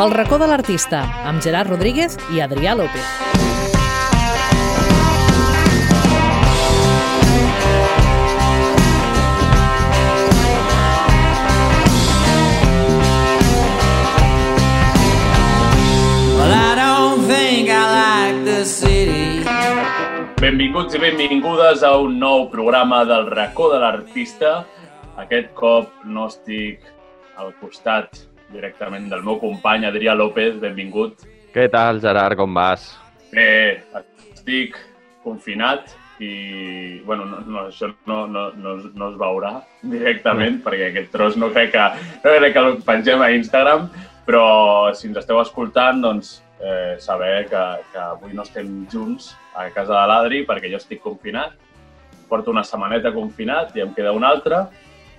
El racó de l'artista, amb Gerard Rodríguez i Adrià López. Well, I don't think I like the city. Benvinguts i benvingudes a un nou programa del racó de l'artista. Aquest cop no estic al costat directament del meu company Adrià López. Benvingut. Què tal, Gerard, com vas? Bé, estic confinat i, bueno, no, no, això no, no, no, no es veurà directament perquè aquest tros no crec que, no crec que el pengem a Instagram, però si ens esteu escoltant, doncs eh, saber que, que avui no estem junts a casa de l'Adri perquè jo estic confinat. Porto una setmaneta confinat i em queda una altra.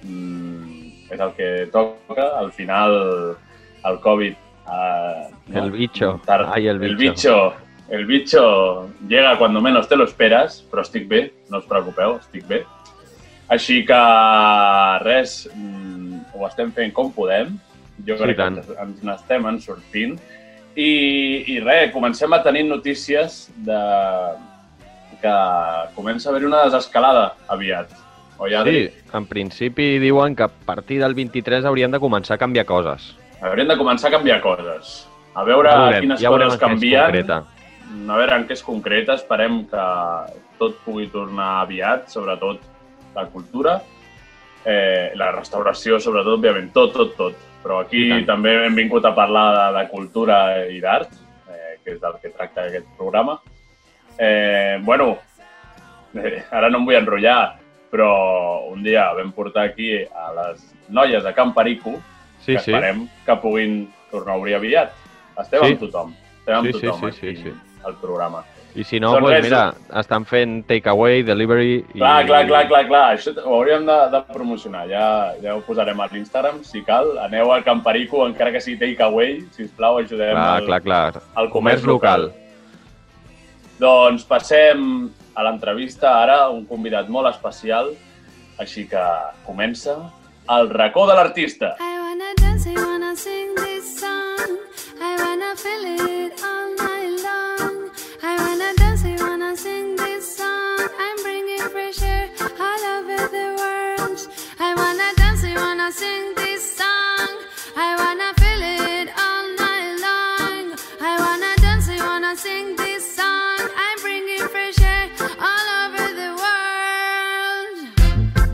Mm, és el que toca. Al final, el Covid... Eh, El bicho. Tar- Ai, el El bicho. bicho. El bicho llega cuando menos te lo esperas, però estic bé, no us preocupeu, estic bé. Així que res, mm, ho estem fent com podem. Jo Sí, crec que tant. ens, ens n'estem en sortint. I, I res, comencem a tenir notícies de que comença a haver una desescalada aviat. Oi, Adri? Sí, en principi diuen que a partir del 23 haurien de començar a canviar coses. Haurem de començar a canviar coses. A veure Ja veurem, quines ja coses canvien. a veure en què és concreta, esperem que tot pugui tornar aviat, sobretot la cultura, eh, la restauració, sobretot, òbviament, tot, tot, tot. Però aquí també hem vingut a parlar de, de cultura i d'art, eh, que és del que tracta aquest programa. Eh, bueno, eh, ara no em vull enrotllar, però un dia vam portar aquí a les noies de Can Perico, Sí, que sí. esperem que puguin tornar a obrir aviat. Estem Sí. amb tothom. Estem amb Sí, sí, tothom sí, sí, aquí sí. al programa. I si no, Doncs res, mira, estan fent takeaway, delivery... I... Clar, clar, clar, clar, clar. Això ho hauríem de, de promocionar. Ja, ja ho posarem a l'Instagram, si cal. Aneu al Camperico, encara que sigui takeaway, sisplau, ajudem Clar, al, clar, clar. al Comerç local. Doncs passem a l'entrevista ara, un convidat molt especial, així que comença el racó de l'artista. I wanna dance, I wanna sing this song. I wanna feel it all night long. I wanna dance, I wanna sing this song. I'm bringing fresh air all over the world. I wanna dance, I wanna sing this song. I wanna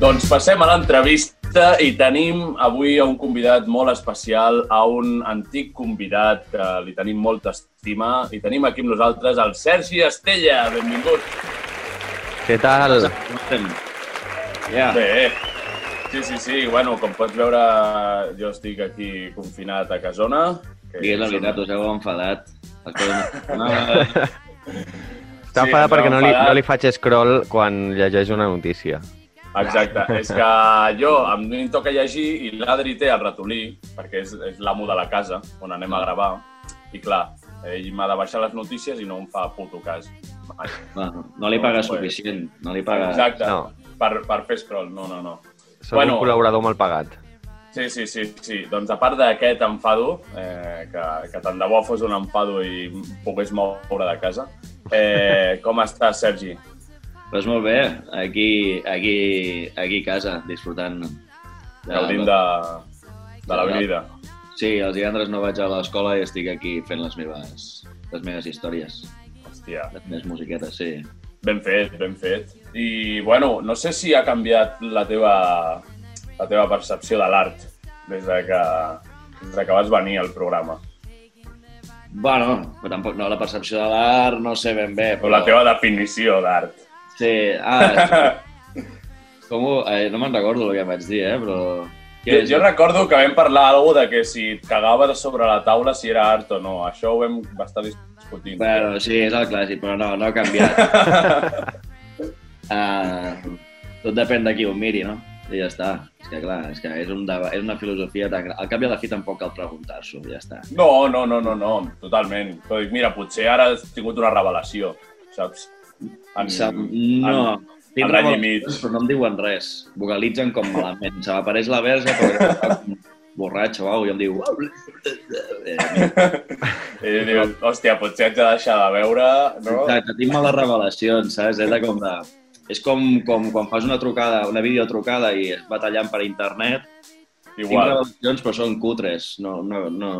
Doncs passem a l'entrevista i tenim avui a un convidat molt especial, a un antic convidat que li tenim molta estima i tenim aquí amb nosaltres el Sergi Estella. Benvingut. Què tal? Ja, Bé, sí, sí, sí. Bueno, com pots veure, jo estic aquí confinat a Casona. Que digues la som- veritat, us heu enfadat. No... Està Sí, enfadat ens perquè no li, no li faig scroll quan llegeix una notícia. Exacte. És que jo a mi em toca llegir i l'Adri té el ratolí, perquè és, és l'amo de la casa on anem a gravar. I clar, ell m'ha de baixar les notícies i no em fa puto cas. Mai. no, no li paga No, pues. suficient. No li paga... Exacte. No. Per, per fer scroll, no, no, no. Soc Bueno. un col·laborador mal pagat. Sí, sí, sí, sí. Doncs a part d'aquest enfado, eh, que, que tant de bo fos un enfado i pogués moure de casa, eh, com estàs, Sergi? Pues molt bé, aquí, aquí, aquí a casa, disfrutant. de- Gaudint de, de la vida. Sí, els divendres no vaig a l'escola i estic aquí fent les meves, les meves històries, Hòstia, les meves musiquetes, sí. ben fet, ben fet. I, bueno, no sé si ha canviat la teva, la teva percepció de l'art des, de que, des de que vas venir al programa. Bueno, però tampoc no, la percepció de l'art no sé ben bé, O però... la teva definició d'art. Sí, ah, com ho... Eh, no me'n recordo el que em vaig dir, eh, però... Jo, jo recordo que vam parlar algo de que si et cagaves sobre la taula si era art o no. Això ho vam estar discutint. Bueno, sí, és el clàssic, però no, no ha canviat. uh, tot depèn de qui ho miri, no? I ja està. És que, clar, és que és, un deba- és una filosofia tan... gran. Al cap i a la fi tampoc cal preguntar-s'ho, ja està. No, no, no, no, no, totalment. Però dic, mira, potser ara has tingut una revelació, saps? En, Sa- no, tinc mig. però no em diuen res. Vocalitzen com malament. Se m'apareix la verge, però borratxo cosa, i em diu... I dius, hòstia, potser haig de deixar de veure, no? Exacte, tinc males revelacions, saps? És com de... És com, com quan fas una trucada, una videotrucada i es va tallant per internet. Tinc Igual. revelacions, però són cutres. No, no, no,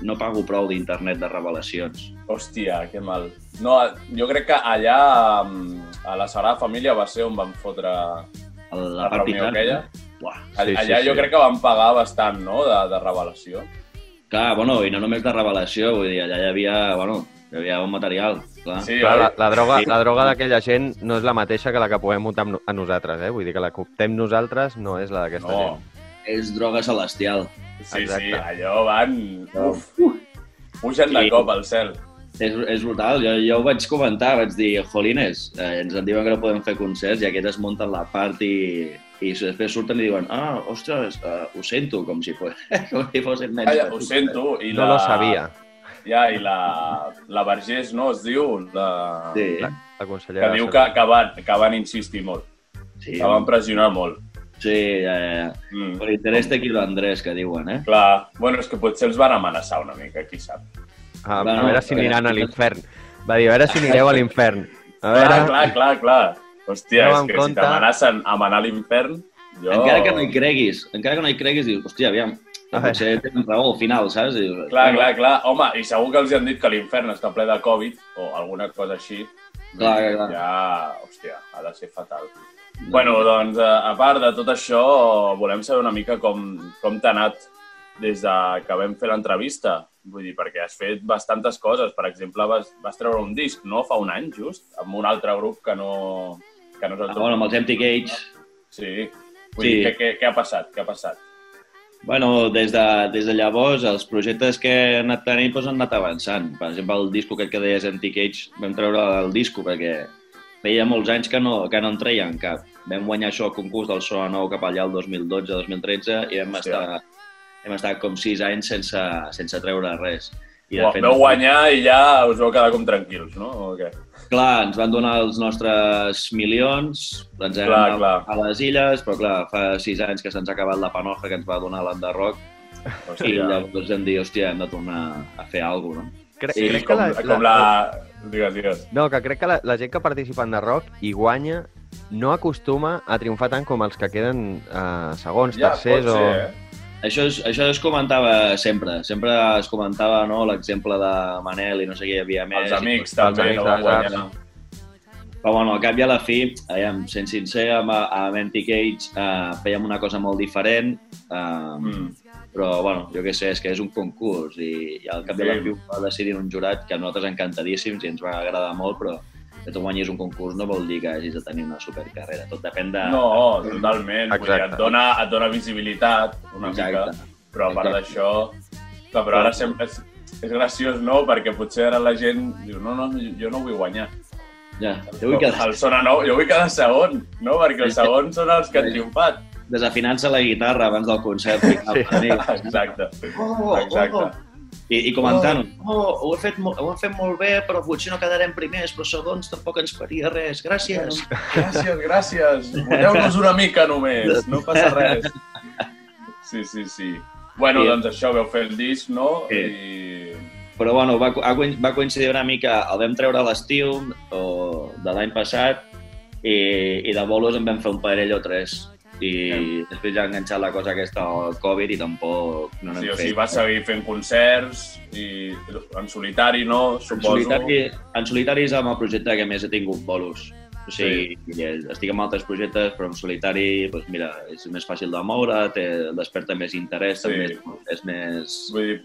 no pago prou d'internet de revelacions. Hòstia, que mal. No, jo crec que allà, mm, a la Sagrada Família, va ser on van fotre El, la reunió aquella. Uah. Sí, sí, allà sí. jo crec que van pagar bastant, no?, de, de revelació. Clar, bueno, i no només de revelació, vull dir, allà hi havia, bueno, hi havia un material, clar. Sí, Clar, la, la droga, Sí. la droga d'aquella gent no és la mateixa que la que podem muntar a nosaltres, eh? Vull dir que la que optem nosaltres no és la d'aquesta No, gent. És droga celestial. sí, Exacte. sí, allò van... Uf, pugen de Sí. cop al cel. És, és brutal, jo, jo ho vaig comentar, vaig dir, jolines, eh, ens en diuen que no podem fer concerts i aquests es munten la part i, i després surten i diuen, ah, ostres, uh, ho sento, com si, fos, com si fossin nens. Calla, ho petits. sento. I No la... lo sabia, Ja, i la, la Vergés, no, es diu? La... Sí, la, la consellera. Que de diu que, que, van, que van insistir molt, sí, que van pressionar molt. Sí ja, ja. Mm. Per interès de Quilo Andrés, que diuen, eh? Clar, bueno, és que potser els van amenaçar una mica, qui sap. A, a Bueno, veure si perquè- aniran a l'infern. Va dir, a veure si anireu a l'infern. A veure... Clar, clar, clar, clar. Hòstia, Aneu és que compte. si t'amenacen amb anar a l'infern, jo... Encara que no hi creguis, encara que no hi creguis, dius, hòstia, aviam, A veure. potser tenen raó al final, saps? I Dius, Clar, clar, clar. Home, i segur que els han dit que l'infern està ple de Covid o alguna cosa així. Clar, clar, clar. Ja, hòstia, ha de ser fatal. Bueno, doncs, a part de tot això, volem saber una mica com, com t'ha anat des de que vam fer l'entrevista. Vull dir, perquè has fet bastantes coses. Per exemple, vas, vas treure un disc, no? Fa un any, just, amb un altre grup que no... Que no Ah, bueno, amb els Empty Cage, Sí. Vull Sí. dir, què, què, què ha passat? Què ha passat? Bueno, des de, des de llavors, els projectes que he anat tenint doncs, han anat avançant. Per exemple, el disco aquest que deies Empty Cage, vam treure el disco perquè feia molts anys que no, que no en treien cap. Vam guanyar això al concurs del So Nou cap allà el 2012-2013 i vam Hòstia. estar, hem estat com sis anys sense, sense treure res. I Uau, veu guanyar i ja us vau quedar com tranquils, no? O què? Clar, ens van donar els nostres milions, ens hem Clar, anat clar. a les illes, però clar, fa sis anys que se'ns ha acabat la panoja que ens va donar l'Enderrock i llavors vam dir, hòstia, hem de tornar a fer alguna cosa, no? Cre Sí, crec com, que la, com la... Digues, digues. No, que crec que la, la gent que participa en The Rock i guanya no acostuma a triomfar tant com els que queden eh, segons, Ja, tercers o... eh? Això, es, això es comentava sempre, sempre es comentava no, l'exemple de Manel i no sé què hi havia més. Els amics els també amics no guanyar. Però bueno, al cap i a la fi, aviam, sent sincer, amb, amb Empty Cage eh, fèiem una cosa molt diferent, eh, Mm. Però bueno, jo què sé, és que és un concurs i, i al cap i a la Sí. fi va decidir un jurat que a nosaltres encantadíssims i ens va agradar molt, però que tu guanyis un concurs no vol dir que hagis de tenir una supercarrera. Tot depèn de... No, totalment. Vull dir, Exacte. et, dona, et dona visibilitat una Exacte. mica, però a part Exacte. d'això... Clar, però ara sempre és, és graciós, no? Perquè potser ara la gent diu no, no, jo no vull guanyar. Ja, jo vull quedar El sona nou, jo vull quedar segon, no? Perquè els segons són els que han Sí. triomfat. Desafinant-se la guitarra abans del concert. Sí. Exacte. Oh, Exacte. oh. I, i comentant, oh, ho, he fet, ho hem fet molt bé, però potser no quedarem primers, però segons tampoc ens faria res. Gràcies. Gràcies, gràcies. Voleu-nos una mica només, no passa res. Sí, sí, sí. Bueno, Sí. doncs això, veu fer el disc, no? Sí. I... Però bueno, va, va coincidir una mica, el vam treure a l'estiu o de l'any passat i, i de bolos en vam fer un parell o tres. I després ja ha enganxat la cosa aquesta al Covid i tampoc no n'hem Sí, o fet. sigui, va seguir fent concerts i en solitari, no? En Suposo. solitari, en solitari és amb el projecte que més he tingut bolos. O sigui, sí. estic amb altres projectes, però en solitari, doncs mira, és més fàcil de moure, té, desperta més interès, Sí. també és, és més... Vull dir,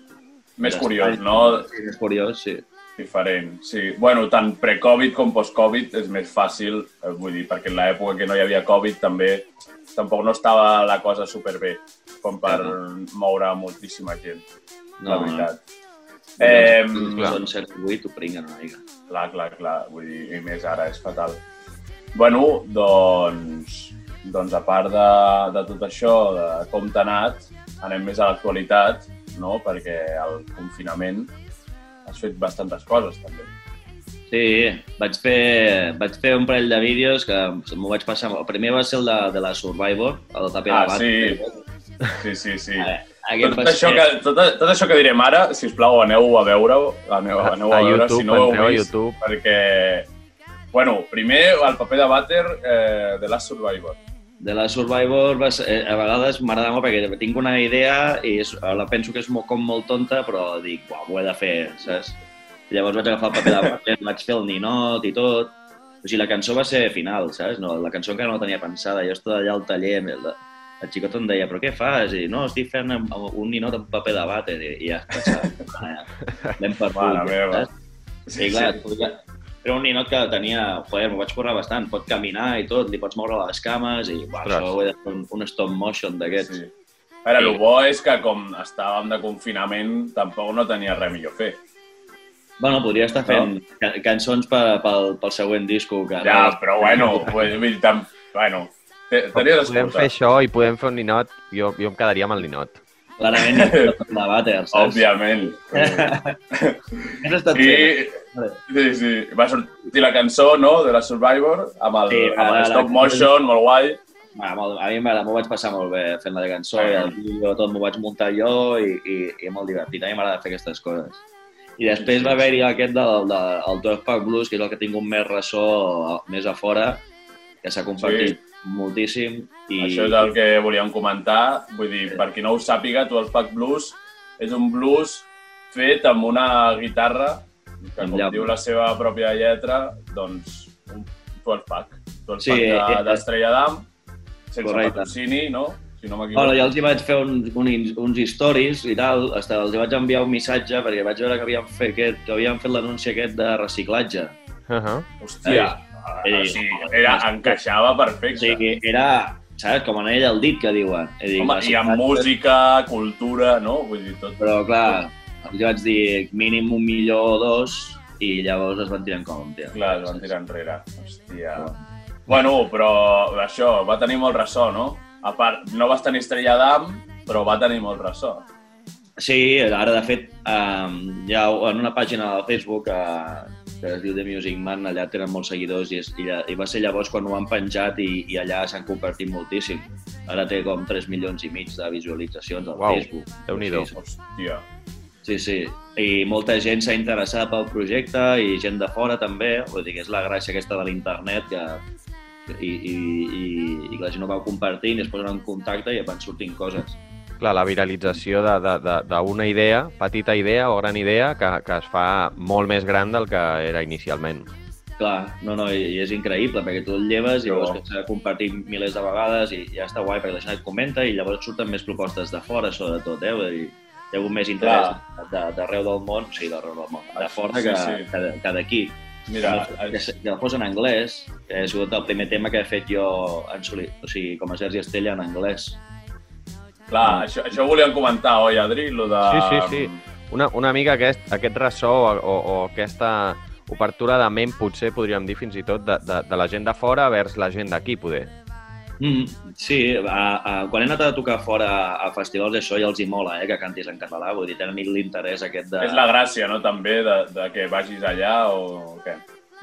més curiós, no? Sí, més curiós, sí. Diferent, sí. Bueno, tant pre-Covid com post-Covid és més fàcil, eh, vull dir, perquè en l'època que no hi havia Covid també tampoc no estava la cosa superbé com per moure moltíssima gent, la veritat. Eh, clar. Són cert 8, ho pringuen una mica. Clar, clar, clar. Vull dir, i més ara és fatal. Bueno, doncs, doncs a part de, de tot això, de com t'ha anat, anem més a l'actualitat, no? Perquè al confinament has fet bastantes coses, també. Sí, vaig fer, vaig fer un parell de vídeos que m'ho vaig passar... El primer va ser el de, de la Survivor, el de Tapia Ah, de Bat. sí. Sí, sí, sí. Aquest tot, això ser- que, tot, tot això que direm ara, si us plau, aneu a veure-ho, aneu, aneu a, A veure YouTube, si no ho heu vist, YouTube. perquè, bueno, primer el paper de Butter eh, de Last Survivor. de la Survivor va ser, eh, a vegades m'agrada molt perquè tinc una idea i és, la penso que és molt, com molt tonta, però dic, uau, ho he de fer, saps? I llavors vaig agafar el paper de Butter, vaig fer el ninot i tot. O sigui, la cançó va ser final, saps? No, la cançó encara no la tenia pensada. Jo estava allà al taller, el, el xicot em deia, però què fas? I no, estic fent un ninot amb paper de vàter. I, i ja, pensava, l'hem perdut. Mare? Sí, clar, sí. era un ninot que tenia... Joder, m'ho vaig currar bastant. Pot caminar i tot, li pots moure les cames i uah, Ostres. això ho he de fer un, un stop motion d'aquests. Sí. A veure, el bo és que com estàvem de confinament, tampoc no tenia res millor fer. Bueno, podria estar fent ca cançons pel, pel, pel següent disco. Que Ja, però bueno, dir, tam... bueno, te- tenies Podem fer això i podem fer un ninot. Jo, jo em quedaria amb el ninot. Clarament, de vàter, saps? Òbviament. Has estat I, sí, sí, va sortir la cançó, no?, de la Survivor, amb el, Sí, amb el la stop cançó- motion, molt guai. Va, molt, a mi m'ho vaig passar molt bé fent la cançó Ah. i el vídeo tot m'ho vaig muntar jo i, i, i molt divertit. A mi m'agrada fer aquestes coses. I després va haver-hi aquest del, del el 12 Pack Blues, que és el que ha tingut més ressò més a fora, que s'ha compartit moltíssim. I... Això és el que volíem comentar. Vull dir, per qui no ho sàpiga, 12 Pack Blues és un blues fet amb una guitarra que, com llamp. diu la seva pròpia lletra, doncs un 12 Pack. 12 Sí, Pack eh, de- eh, d'Estrella d'Am, sense Correcte. patrocini, no? Si no m'equivoco. Bueno, jo els hi vaig fer un, un, uns stories i tal, hasta els hi vaig enviar un missatge perquè vaig veure que havien fet, aquest, que havien fet l'anunci aquest de reciclatge. Uh -huh. Hòstia, Eh, o sigui, era, encaixava O perfecte. sigui, era, saps, com anell al dit que diuen. I, dic, Home, i amb reciclatge, música, cultura, no? Vull dir, tot. Però, clar, els hi vaig dir mínim un milió o dos i llavors es van tirar en compte. Clar, es van tirar enrere. Hòstia. Bueno, però això, va tenir molt ressò, no? A part, no vas tenir Estrella d'Am, però va tenir molt ressò. Sí, ara de fet um, hi ha en una pàgina de Facebook uh, que es diu The Music Man, allà tenen molts seguidors i, és, i, i va ser llavors quan ho han penjat i, i allà s'han compartit moltíssim. Ara té com 3 milions i mig de visualitzacions al Uau, Facebook. Déu-n'hi-do. Sí, sí. Hòstia. Sí, sí. I molta gent s'ha interessat pel projecte i gent de fora també. Vull dir que és la gràcia aquesta de l'internet que, i, i, i, i que la gent ho va compartint i es posen en contacte i van sortint coses. Clar, la viralització de- de- de- d'una idea, petita idea o gran idea, que, que es fa molt més gran del que era inicialment. Clar, no, no, i, i és increïble perquè tu el lleves i veus que s'ha compartit milers de vegades i ja està guai perquè la gent et comenta i llavors surten més propostes de fora, sobretot, eh? Vull dir, hi ha hagut més interès d'arreu del món, o sigui, d'arreu del món, de fora Sí, que, sí. que, que d'aquí. Mira, que, que fos en anglès, que ha sigut el primer tema que he fet jo en soli, o sigui, com a Sergi Estella en anglès. clar, això, això ho volíem comentar, oi, Adri? Lo de... Sí, sí, sí. Una, una mica aquest, aquest ressò o, o, o aquesta obertura de ment, potser podríem dir fins i tot, de, de, de la gent de fora vers la gent d'aquí, poder. Mm, sí, a, a, quan he anat a tocar fora a, festivals això ja els hi mola, eh, que cantis en català, vull dir, tenen l'interès aquest de... És la gràcia, no?, també, de, de que vagis allà o què?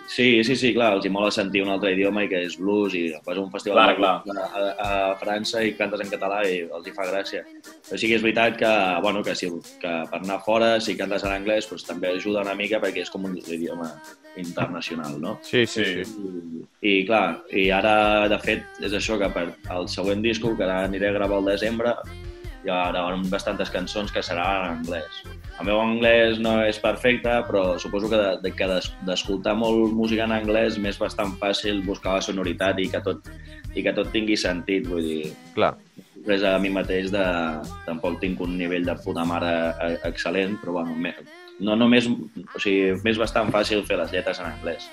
Sí, sí, sí, clar, els hi mola sentir un altre idioma i que és blues i vas a un festival Clar, de blues a, a, a França i cantes en català i els hi fa gràcia. Però sí que és veritat que, bueno, que, si, que per anar fora, si cantes en anglès, doncs, també ajuda una mica perquè és com un idioma internacional, no? Sí, sí, Sí. sí. I, I clar, i ara, de fet, és això que per el següent disco, que ara aniré a gravar al desembre, hi haurà bastantes cançons que seran en anglès. El meu anglès no és perfecte, però suposo que de- de- que des- d'escoltar molt música en anglès m'és bastant fàcil buscar la sonoritat i que tot, i que tot tingui sentit, vull dir, Clar. res a mi mateix de... Tampoc tinc un nivell de puta mare eh, excel·lent, però bueno, me, no només... O sigui, m'és bastant fàcil fer les lletres en anglès.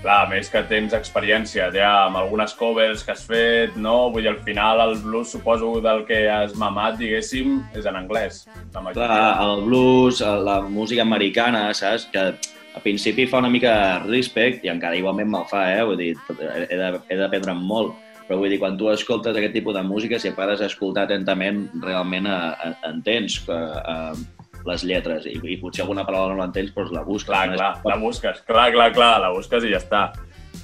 Clar, més que tens experiència ja amb algunes covers que has fet, no? Vull dir, al final el blues suposo del que has mamat, diguéssim, és en anglès. La. Clar, el blues, la música americana, saps? Que al principi fa una mica respect i encara igualment me'l fa, eh? Vull dir, he d'aprendre molt. Però vull dir, quan tu escoltes aquest tipus de música, si pares a escoltar atentament, realment eh, entens que, eh, les lletres i, i potser alguna paraula no l'entens, doncs la busques. Clar, no? clar, la busques. Clar, clar, clar, la busques i ja està.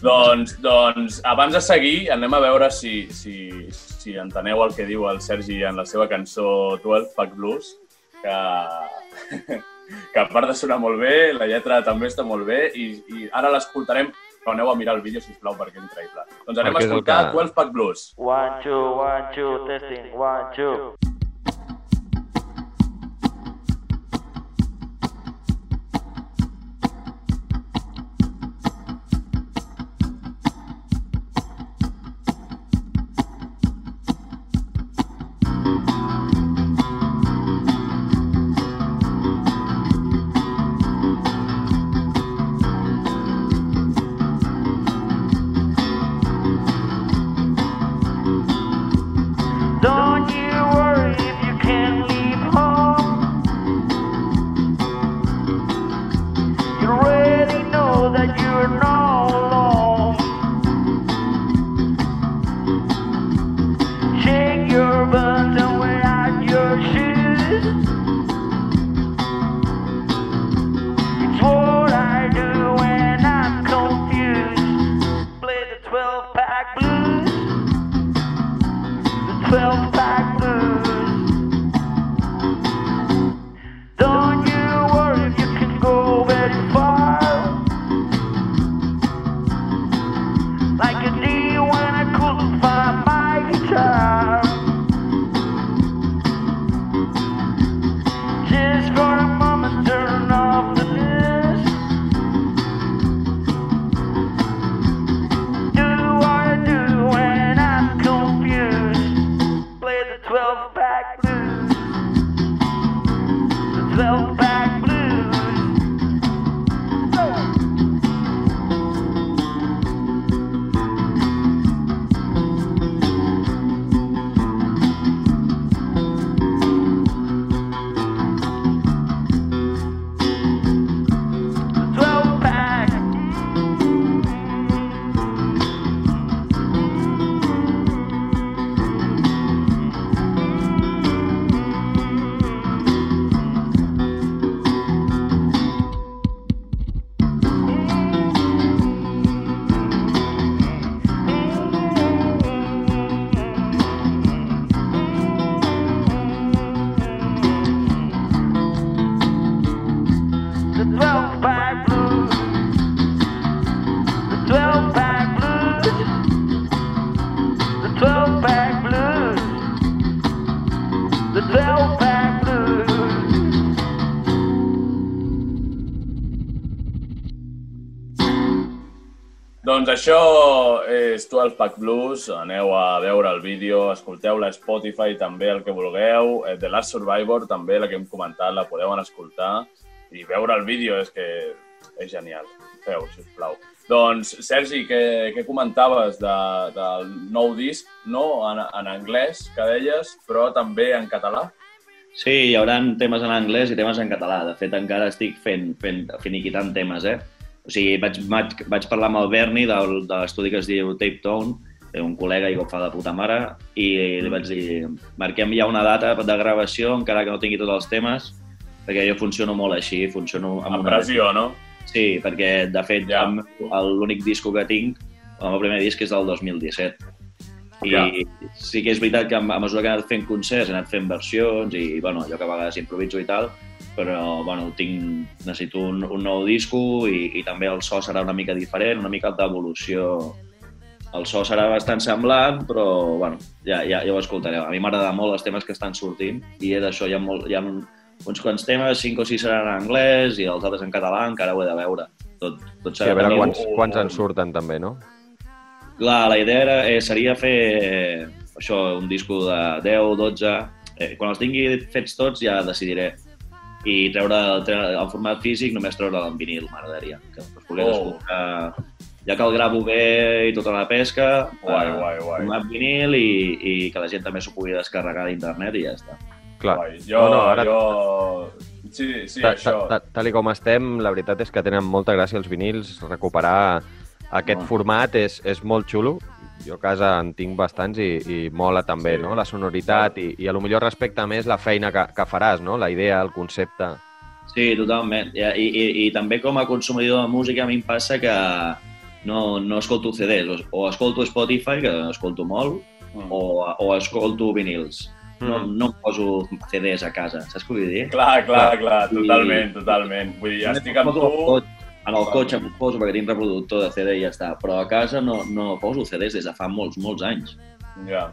Doncs, doncs abans de seguir, anem a veure si, si, si enteneu el que diu el Sergi en la seva cançó 12 Pack Blues, que, que a part de sonar molt bé, la lletra també està molt bé i, i ara l'escoltarem però aneu a mirar el vídeo, sisplau, perquè és increïble. Doncs anem Perquè a és escoltar que- 12 Pack Blues. One, two, one, two, testing, one, two. Doncs això és 12 Pack Blues. Aneu a veure el vídeo, escolteu la Spotify també, el que vulgueu. Eh, The Last Survivor també, la que hem comentat, la podeu anar a escoltar. I veure el vídeo és que és genial. Feu, sisplau. Doncs, Sergi, què, què comentaves de, del nou disc, no en, en anglès, que deies, però també en català? Sí, hi haurà temes en anglès i temes en català. De fet, encara estic fent, fent finiquitant temes, eh? O sigui, vaig, vaig, vaig parlar amb el Berni del, de l'estudi que es diu Tape Tone, un col·lega i que ho fa de puta mare, i li vaig dir, marquem ja una data de gravació, encara que no tingui tots els temes, perquè jo funciono molt així, funciono amb, Amb pressió, no? Sí, perquè, de fet, Ja. l'únic disco que tinc, el meu primer disc és del 2017. I Ja. sí que és veritat que a mesura que he anat fent concerts, he anat fent versions i, bueno, allò que a vegades improviso i tal, però, bueno, tinc, necessito un, un nou disco i, i també el so serà una mica diferent, una mica d'evolució. El so serà bastant semblant, però, bueno, ja, ja, ja ho escoltareu. A mi m'agrada molt els temes que estan sortint i és això, hi ha, molt, hi ha un, uns quants temes, cinc o sis seran en anglès i els altres en català, encara ho he de veure. Tot, tot Sí, serà a veure quants, quants en surten també, no? Clar, la idea era, eh, seria fer eh, això, un disco de 10, 12... Eh, quan els tingui fets tots ja decidiré. I treure, treure el format físic, només treure en vinil, m'agradaria. Que es pogués Oh. escoltar... Ja que el gravo bé i tota la pesca, Guai, eh, guai, guai. format vinil i, i que la gent també s'ho pugui descarregar d'internet i ja està. Clar. Guai. Jo, No, no, ara- jo... Sí, sí, Ta- això. ta- ta- Tal com estem, la veritat és que tenen molta gràcia els vinils. Recuperar aquest Home. format és, és molt xulo. Jo a casa en tinc bastants i, i mola també, Sí. no? La sonoritat i, i a lo millor respecta més la feina que, que faràs, no? La idea, el concepte... Sí, totalment. I, i, i, i també com a consumidor de música a mi em passa que no, no escolto CDs, o, o escolto Spotify, que escolto molt, Mm. o, o escolto vinils. No, Mm. no em poso CDs a casa, saps què vull dir? Clar, clar, clar, I- totalment, totalment. Vull dir, estic amb tu... cotxe- En el cotxe em poso perquè tinc reproductor de CD i ja està, però a casa no, no poso CDs des de fa molts, molts anys. Ja,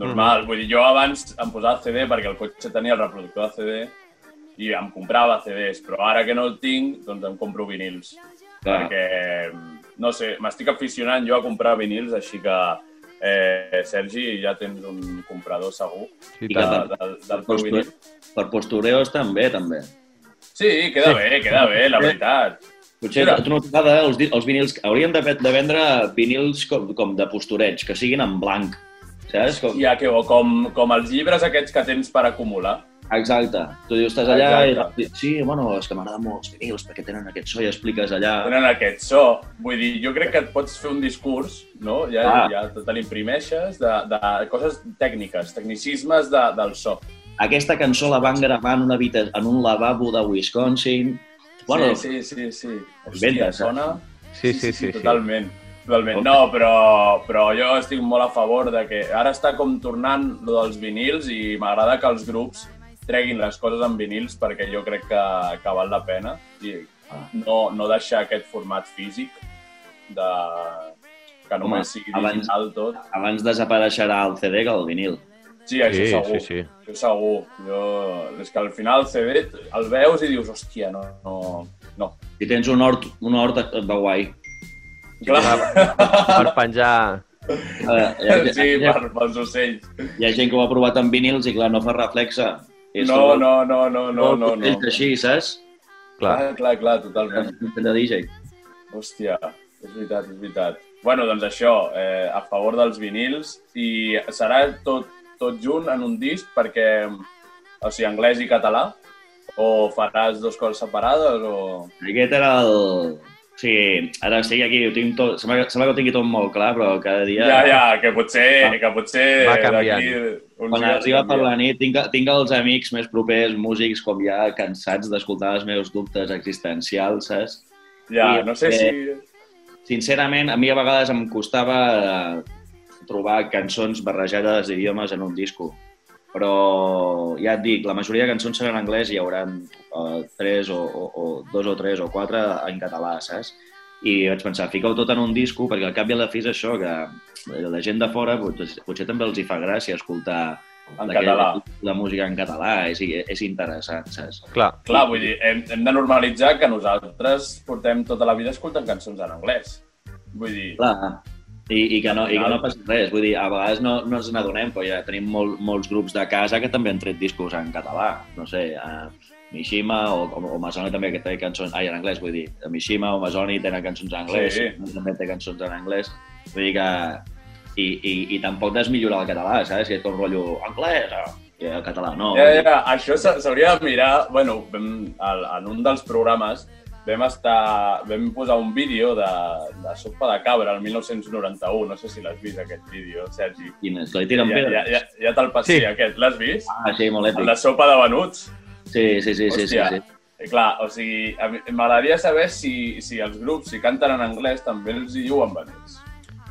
normal. Vull dir, jo abans em posava CD perquè el cotxe tenia el reproductor de CD i em comprava CDs, però ara que no el tinc, doncs em compro vinils. Clar. Perquè, no sé, m'estic aficionant jo a comprar vinils, així que, eh, Sergi, ja tens un comprador segur Sí, I de, de, del teu Posture- vinil. Per postureos també, també. Sí, queda bé, queda bé, la veritat. Potser Mira. a tu no t'agrada els, di- els vinils... Hauríem de, de vendre vinils com, com de postureig, que siguin en blanc. Saps? Com... Ja, que, o com, com els llibres aquests que tens per acumular. Exacte. Tu dius, estàs allà Exacte. i... Sí, bueno, és que m'agraden molt els vinils perquè tenen aquest so i expliques allà... Tenen aquest so. Vull dir, jo crec que et pots fer un discurs, no? Ja, Ah. ja te l'imprimeixes de, de coses tècniques, tecnicismes de, del so. Aquesta cançó la van gravar en, una habita... en un lavabo de Wisconsin. Bueno, sí, sí, sí. sí. Venda, Hòstia, sona... Sí, sí, sí. sí. Totalment. Totalment. No, però, però jo estic molt a favor de que ara està com tornant lo dels vinils i m'agrada que els grups treguin les coses en vinils perquè jo crec que, que val la pena i no, no deixar aquest format físic de que només Home, sigui abans- digital tot. abans desapareixerà el CD que el vinil. Sí, això Sí, segur. sí, sí. Això segur. Jo, és que al final el CD el veus i dius, hòstia, no, no, no. Si tens un hort, un hort et va guai. Clar. Per penjar... Eh, hi, ha, Sí, hi, ha, per, pels ocells. hi ha gent que ho ha provat amb vinils i clar, no fa reflexe. És No, tot- no, no, no, no, no, no. És així, saps? Clar. Clar, clar, clar, totalment. De DJ. Hòstia, és veritat, és veritat. Bueno, doncs això, eh, a favor dels vinils i serà tot, tot junt en un disc perquè, o sigui, anglès i català? O faràs dues coses separades o... Aquest era el... Sí, ara estic aquí, ho tinc tot... Sembla, que- sembla que ho tingui tot molt clar, però cada dia... Ja, ja, que potser, que potser Va canviant. Quan arriba per la nit, tinc, tinc els amics més propers, músics, com ja cansats d'escoltar els meus dubtes existencials, saps? Ja, I, no sé eh, si... Sincerament, a mi a vegades em costava eh, trobar cançons barrejades d'idiomes en un disco. Però ja et dic, la majoria de cançons seran en anglès i hi haurà uh, tres o, o, o dos o tres o quatre en català, saps? I vaig pensar, fica-ho tot en un disco, perquè al cap i a la fi és això, que la gent de fora potser, potser també els hi fa gràcia escoltar En català. la música en català, és, és interessant, saps? Clar. Clar, vull dir, hem, hem de normalitzar que nosaltres portem tota la vida escoltant cançons en anglès. Vull dir, Clar, i, i, que no, i que no passa res. Vull dir, a vegades no, no ens n'adonem, però ja tenim molt, molts grups de casa que també han tret discos en català. No sé, uh, Mishima o, o, o Masoni també que té cançons... Ai, en anglès, vull dir. Mishima o Masoni tenen cançons en anglès, Sí. també té cançons en anglès. Vull dir que... I, i, i tampoc desmillorar el català, saps? Que és com rotllo anglès o i el català, no. Ja, ja, això s'ha- s'hauria de mirar... Bueno, en un dels programes vam, estar, vam posar un vídeo de, de Sopa de Cabra el 1991. No sé si l'has vist, aquest vídeo, Sergi. Quin és? Que li tiren Ja, ja, pedres? ja, ja te'l passi, Sí. aquest. L'has vist? Ah, sí, molt El èpic. de Sopa de Venuts. Sí, sí, sí, sí, sí, Hòstia. sí. Eh, Clar, o sigui, a mi- m'agradaria saber si, si els grups, si canten en anglès, també els hi diuen venuts.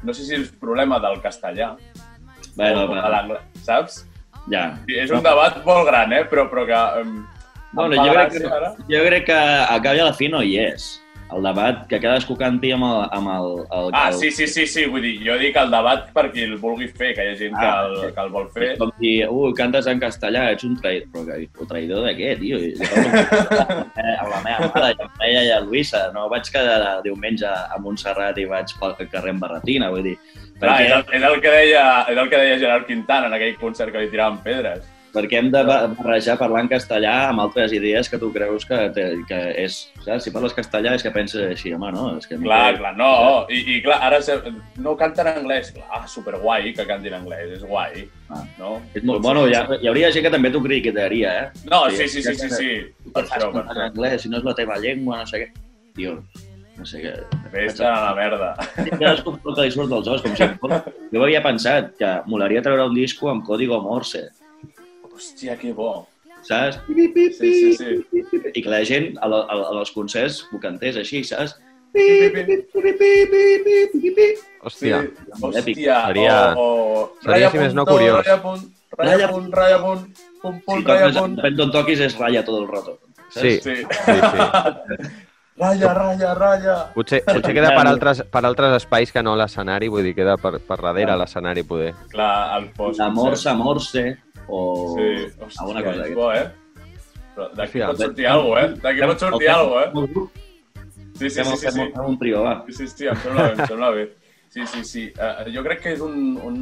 No sé si és problema del castellà Bueno, o l'anglès, saps? ja. Sí, És un debat molt gran, eh? Però, però que... Bueno, jo crec, que, jo crec que a cap i a la fi no hi és. El debat que cadascú canti amb el... Amb el, el Ah, el, sí, sí, sí, sí, vull dir, jo dic el debat per qui el vulgui fer, que hi ha gent que, Ah, el, sí. que el vol fer. És com dir, ui, cantes en castellà, ets un traïdor. Però que, un traïdor de què, tio? Jo amb la meva mare, i amb ella i a Luisa. No vaig quedar diumenge a Montserrat i vaig pel carrer amb barretina, vull dir. Clar, és, Perquè, el, és, el que deia, és el que deia Gerard Quintana en aquell concert que li tiraven pedres. Perquè hem de ba- barrejar parlar en castellà amb altres idees que tu creus que, te, que és... Saps? Si parles castellà és que penses així, home, no? És que Clar, té- clar, no. I, i clar, ara se, no canten en anglès. Ah, superguai que cantin en anglès, és guai. Ah. No? És molt, bueno, hi, ha, hi hauria gent que també t'ho criticaria, eh? No, sí, sí, sí, sí, sí. Per Per això, per això. anglès, si no és la teva llengua, no sé què. Tio, no sé què. Vés-te'n a la merda. Cadascú el que li surt dels ous, com si... Jo havia pensat que molaria treure un disco amb código Morse, Hòstia, que bo. saps? Sí, sí, sí. I que la gent a, la, a, a els concerts ho cantés així, saps? Hòstia. Hòstia, Seria- o... o... seria, ratlla si més no, curiós. Ratlla punt, ratlla Ratlla punt, ratlla punt, punt, ratlla toques, punt. depèn d'on toquis, és ratlla tot el rato. Sí, Sí. sí, sí. Ratlla, ratlla, ratlla. Potser, potser queda per altres, per altres espais que no l'escenari, vull dir, queda per, per darrere l'escenari, poder. Clar, el post. La morsa, morse, o Sí, hòstia, alguna cosa és bo, eh? Però D'aquí pot sortir alguna cosa, eh? D'aquí pot sortir alguna cosa, eh? Sí, sí, Fem, sí, sí, sí. un trio, va. Sí, sí, sí, em sembla bé, em sembla bé. Sí, sí, sí. Uh, jo crec que és un, un,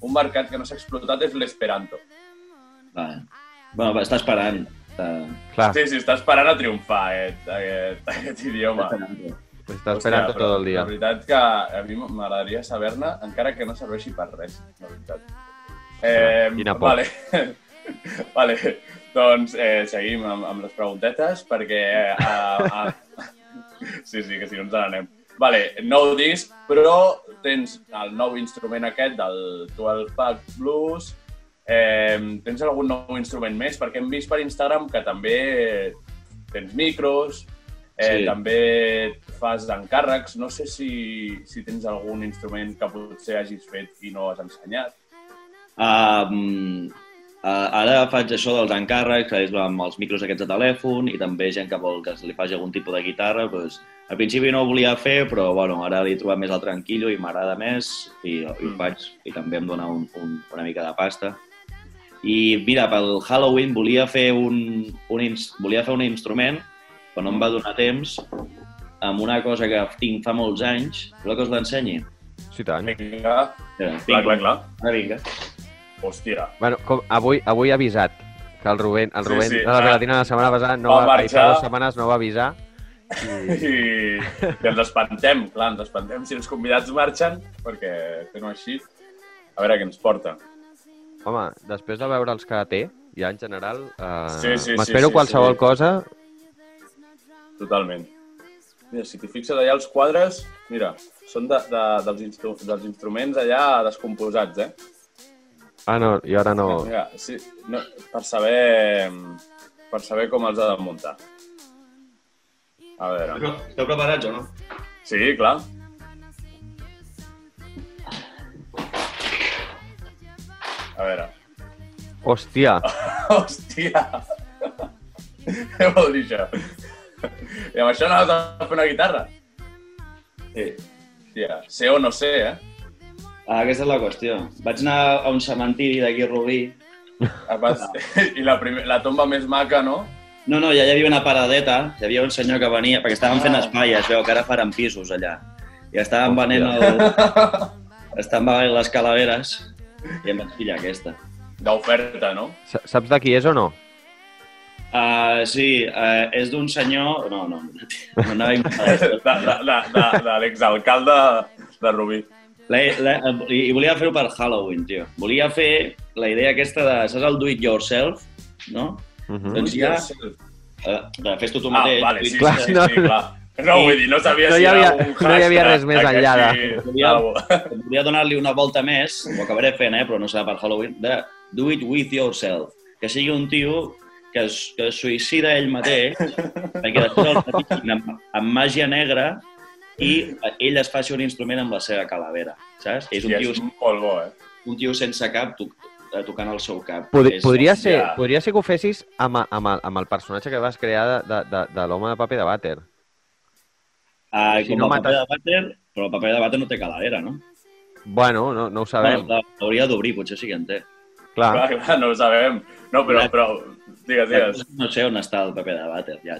un mercat que no s'ha explotat, és l'esperanto. va. Bueno, va, està esperant. Està, Clar, Sí, sí, està esperant a triomfar aquest, aquest, aquest idioma. està esperant. està esperant Hòstia, tot el dia. La veritat que a mi m'agradaria saber-ne, encara que no serveixi per res, la veritat. Eh, Quina por. Vale. vale. Doncs eh, seguim amb, amb les preguntetes, perquè... Eh, eh, sí, sí, que si no ens n'anem. Vale, nou disc, però tens el nou instrument aquest del 12 Pack Blues. Eh, tens algun nou instrument més? Perquè hem vist per Instagram que també tens micros, eh, Sí. també fas encàrrecs. No sé si, si tens algun instrument que potser hagis fet i no has ensenyat. Um, uh, ara faig això dels encàrrecs, és amb els micros aquests de telèfon, i també gent que vol que se li faci algun tipus de guitarra. Doncs, al principi no ho volia fer, però bueno, ara li he trobat més el tranquillo i m'agrada més, i, i ho Mm. faig, i també em dona un, un, una mica de pasta. I mira, pel Halloween volia fer un, un, volia fer un instrument, però no em va donar temps, amb una cosa que tinc fa molts anys. Voleu que us l'ensenyi? Sí, tant. Vinga, Espera, clar, clar, clar. Ara vinga. Hòstia. Bueno, com, avui, avui he avisat que el Rubén, el Sí, Rubén sí, de la gelatina la setmana passada no Va va, marxar. dues setmanes no va avisar. I... I, i ens espantem, clar, ens espantem si els convidats marxen, perquè fent-ho així, a veure què ens porta. Home, després de veure els que té, ja en general, eh, Sí, sí, m'espero sí, sí, qualsevol sí. cosa. Totalment. Mira, si t'hi fixes allà els quadres, mira, són de, de, dels, instru dels instruments allà descomposats, eh? Ah, no, i ara no... Mira, sí, no, per saber per saber com els ha de muntar. A veure. Esteu preparats o no? Sí, clar. A veure. Hòstia, Hòstia! Què vol dir això? I amb això no has de fer una guitarra? Sí. Hòstia, sé o no sé, eh? Ah, aquesta és la qüestió. Vaig anar a un cementiri d'aquí a Rubí. Vas... I la, primer, la tomba més maca, no? No, no, ja hi havia una paradeta, hi havia un senyor que venia, perquè estàvem fent Ah. espai, es veu que ara faran pisos allà. I estàvem venent el... Estàvem venent les calaveres i em vaig pillar aquesta. D'oferta, no? sa- saps de qui és o no? Uh, sí, uh, és d'un senyor... No, no, no, no anava a inventar De, això. de, de, de, de l'exalcalde de Rubí. La, la, I i volia fer-ho per Halloween, tio. Volia fer la idea aquesta de... Saps el do it yourself, no? Uh -huh. Doncs ja... Uh, de, fes-ho tu Ah, mateix. vale, sí, Clar, sí, sí, no, sí, clar. No, vull dir, no sabia No si hi havia- era un no hi havia hashtag res més enllà aquí. Volia, Ah, volia donar-li una volta més, ho acabaré fent, eh, però no serà per Halloween, de do it with yourself. Que sigui un tio que es, que es suïcida ell mateix, perquè després el amb, amb màgia negra i ell es faci un instrument amb la seva calavera, saps? És un Sí, tio, és molt bo, eh? un tio sense cap to, eh, tocant el seu cap. Pod És- podria, ser, hòstia. podria ser que ho fessis amb, amb, el, amb el personatge que vas crear de, de, de, de l'home de paper de vàter. Ah, si com no el paper mates- de vàter, però el paper de vàter no té calavera, no? Bueno, no, no ho sabem. Bueno, L'hauria d'obrir, potser sí que en té. Clar. Clar, clar, no ho sabem. No, però, però digues, digues. No sé on està el paper de vàter, ja.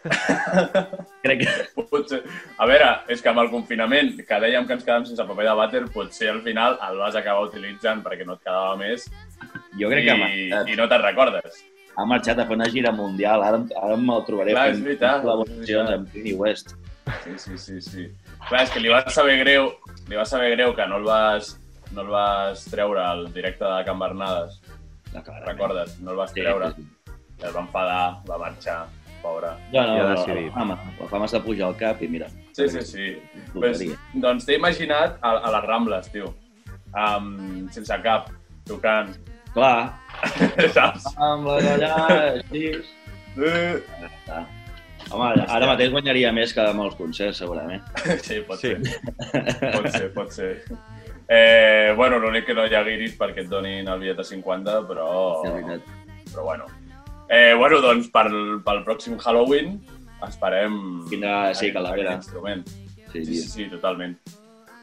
Crec que... Potser... A veure, és que amb el confinament, que dèiem que ens quedàvem sense paper de vàter, potser al final el vas acabar utilitzant perquè no et quedava més Jo crec que i, marxat. i no te'n recordes. ha marxat a fer una gira mundial. Ara, ara me'l trobaré Clar, fent col·laboracions amb Kanye West. Sí, sí, sí, sí. Clar, és que li va saber greu, li va saber greu que no el vas, no el vas treure al directe de Can Bernades. Cara. Recordes? No el vas Sí, treure. sí, sí. I el va enfadar, va marxar, pobre. Ja no, Ja la, decidit. la, fama, la fama s'ha pujar al cap i mira. Sí, sí, sí. Pues, doncs t'he imaginat a, a les Rambles, tio. Um, sense cap, tocant. Clar, Saps? amb la allà, així... Eh, Ja. Home, ara mateix guanyaria més que molts concerts, segurament. Sí, pot Sí. ser. Pot ser, pot ser. Eh, bueno, l'únic que no hi ha guiris perquè et donin el bitllet de 50, però... Però bueno. Eh, bueno, doncs pel, pel pròxim Halloween esperem... Vindrà, sí, Calavera. instrument. Sí, Sí, sí, sí. sí, totalment.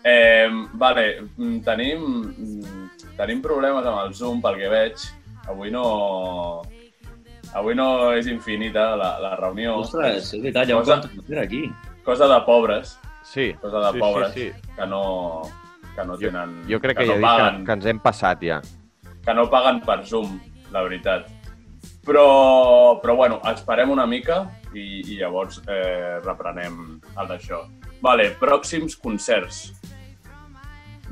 Eh, vale, mm, tenim, mm, tenim problemes amb el Zoom, pel que veig. Avui no... Avui no és infinita la, la reunió. Ostres, és veritat, un Cosa- contracte aquí. Cosa de pobres, Sí, cosa de sí, pobres, sí, sí. que no, que no Jo, tenen... jo crec que, no ja paguen, que, que ens hem passat ja. que no paguen per Zoom, la veritat. Però, però bueno, esperem una mica i, i llavors eh, reprenem el d'això. Vale, pròxims concerts.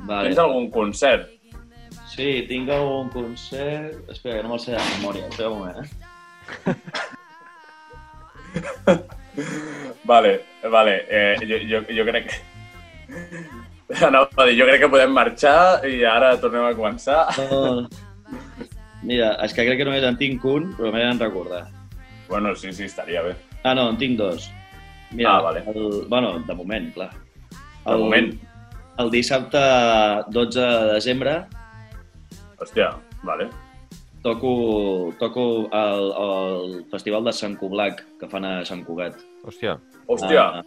Vale. Tens algun concert? Sí, tinc un concert... Espera, que no me'l sé de memòria. Espera un moment, eh? Vale, vale. Eh, jo, jo, jo crec que... No, va dir, jo crec que podem marxar i ara tornem a començar. No, Mira, és que crec que només en tinc un, però m'he de recordar. Bueno, sí, sí, estaria bé. Ah, no, en tinc dos. Mira, Ah, vale. el, bueno, de moment, clar. De moment. El dissabte 12 de desembre Hòstia, vale. toco, toco el, el Festival de Sant Coblac, que fan a Sant Cugat. Hòstia, Hòstia, Ah,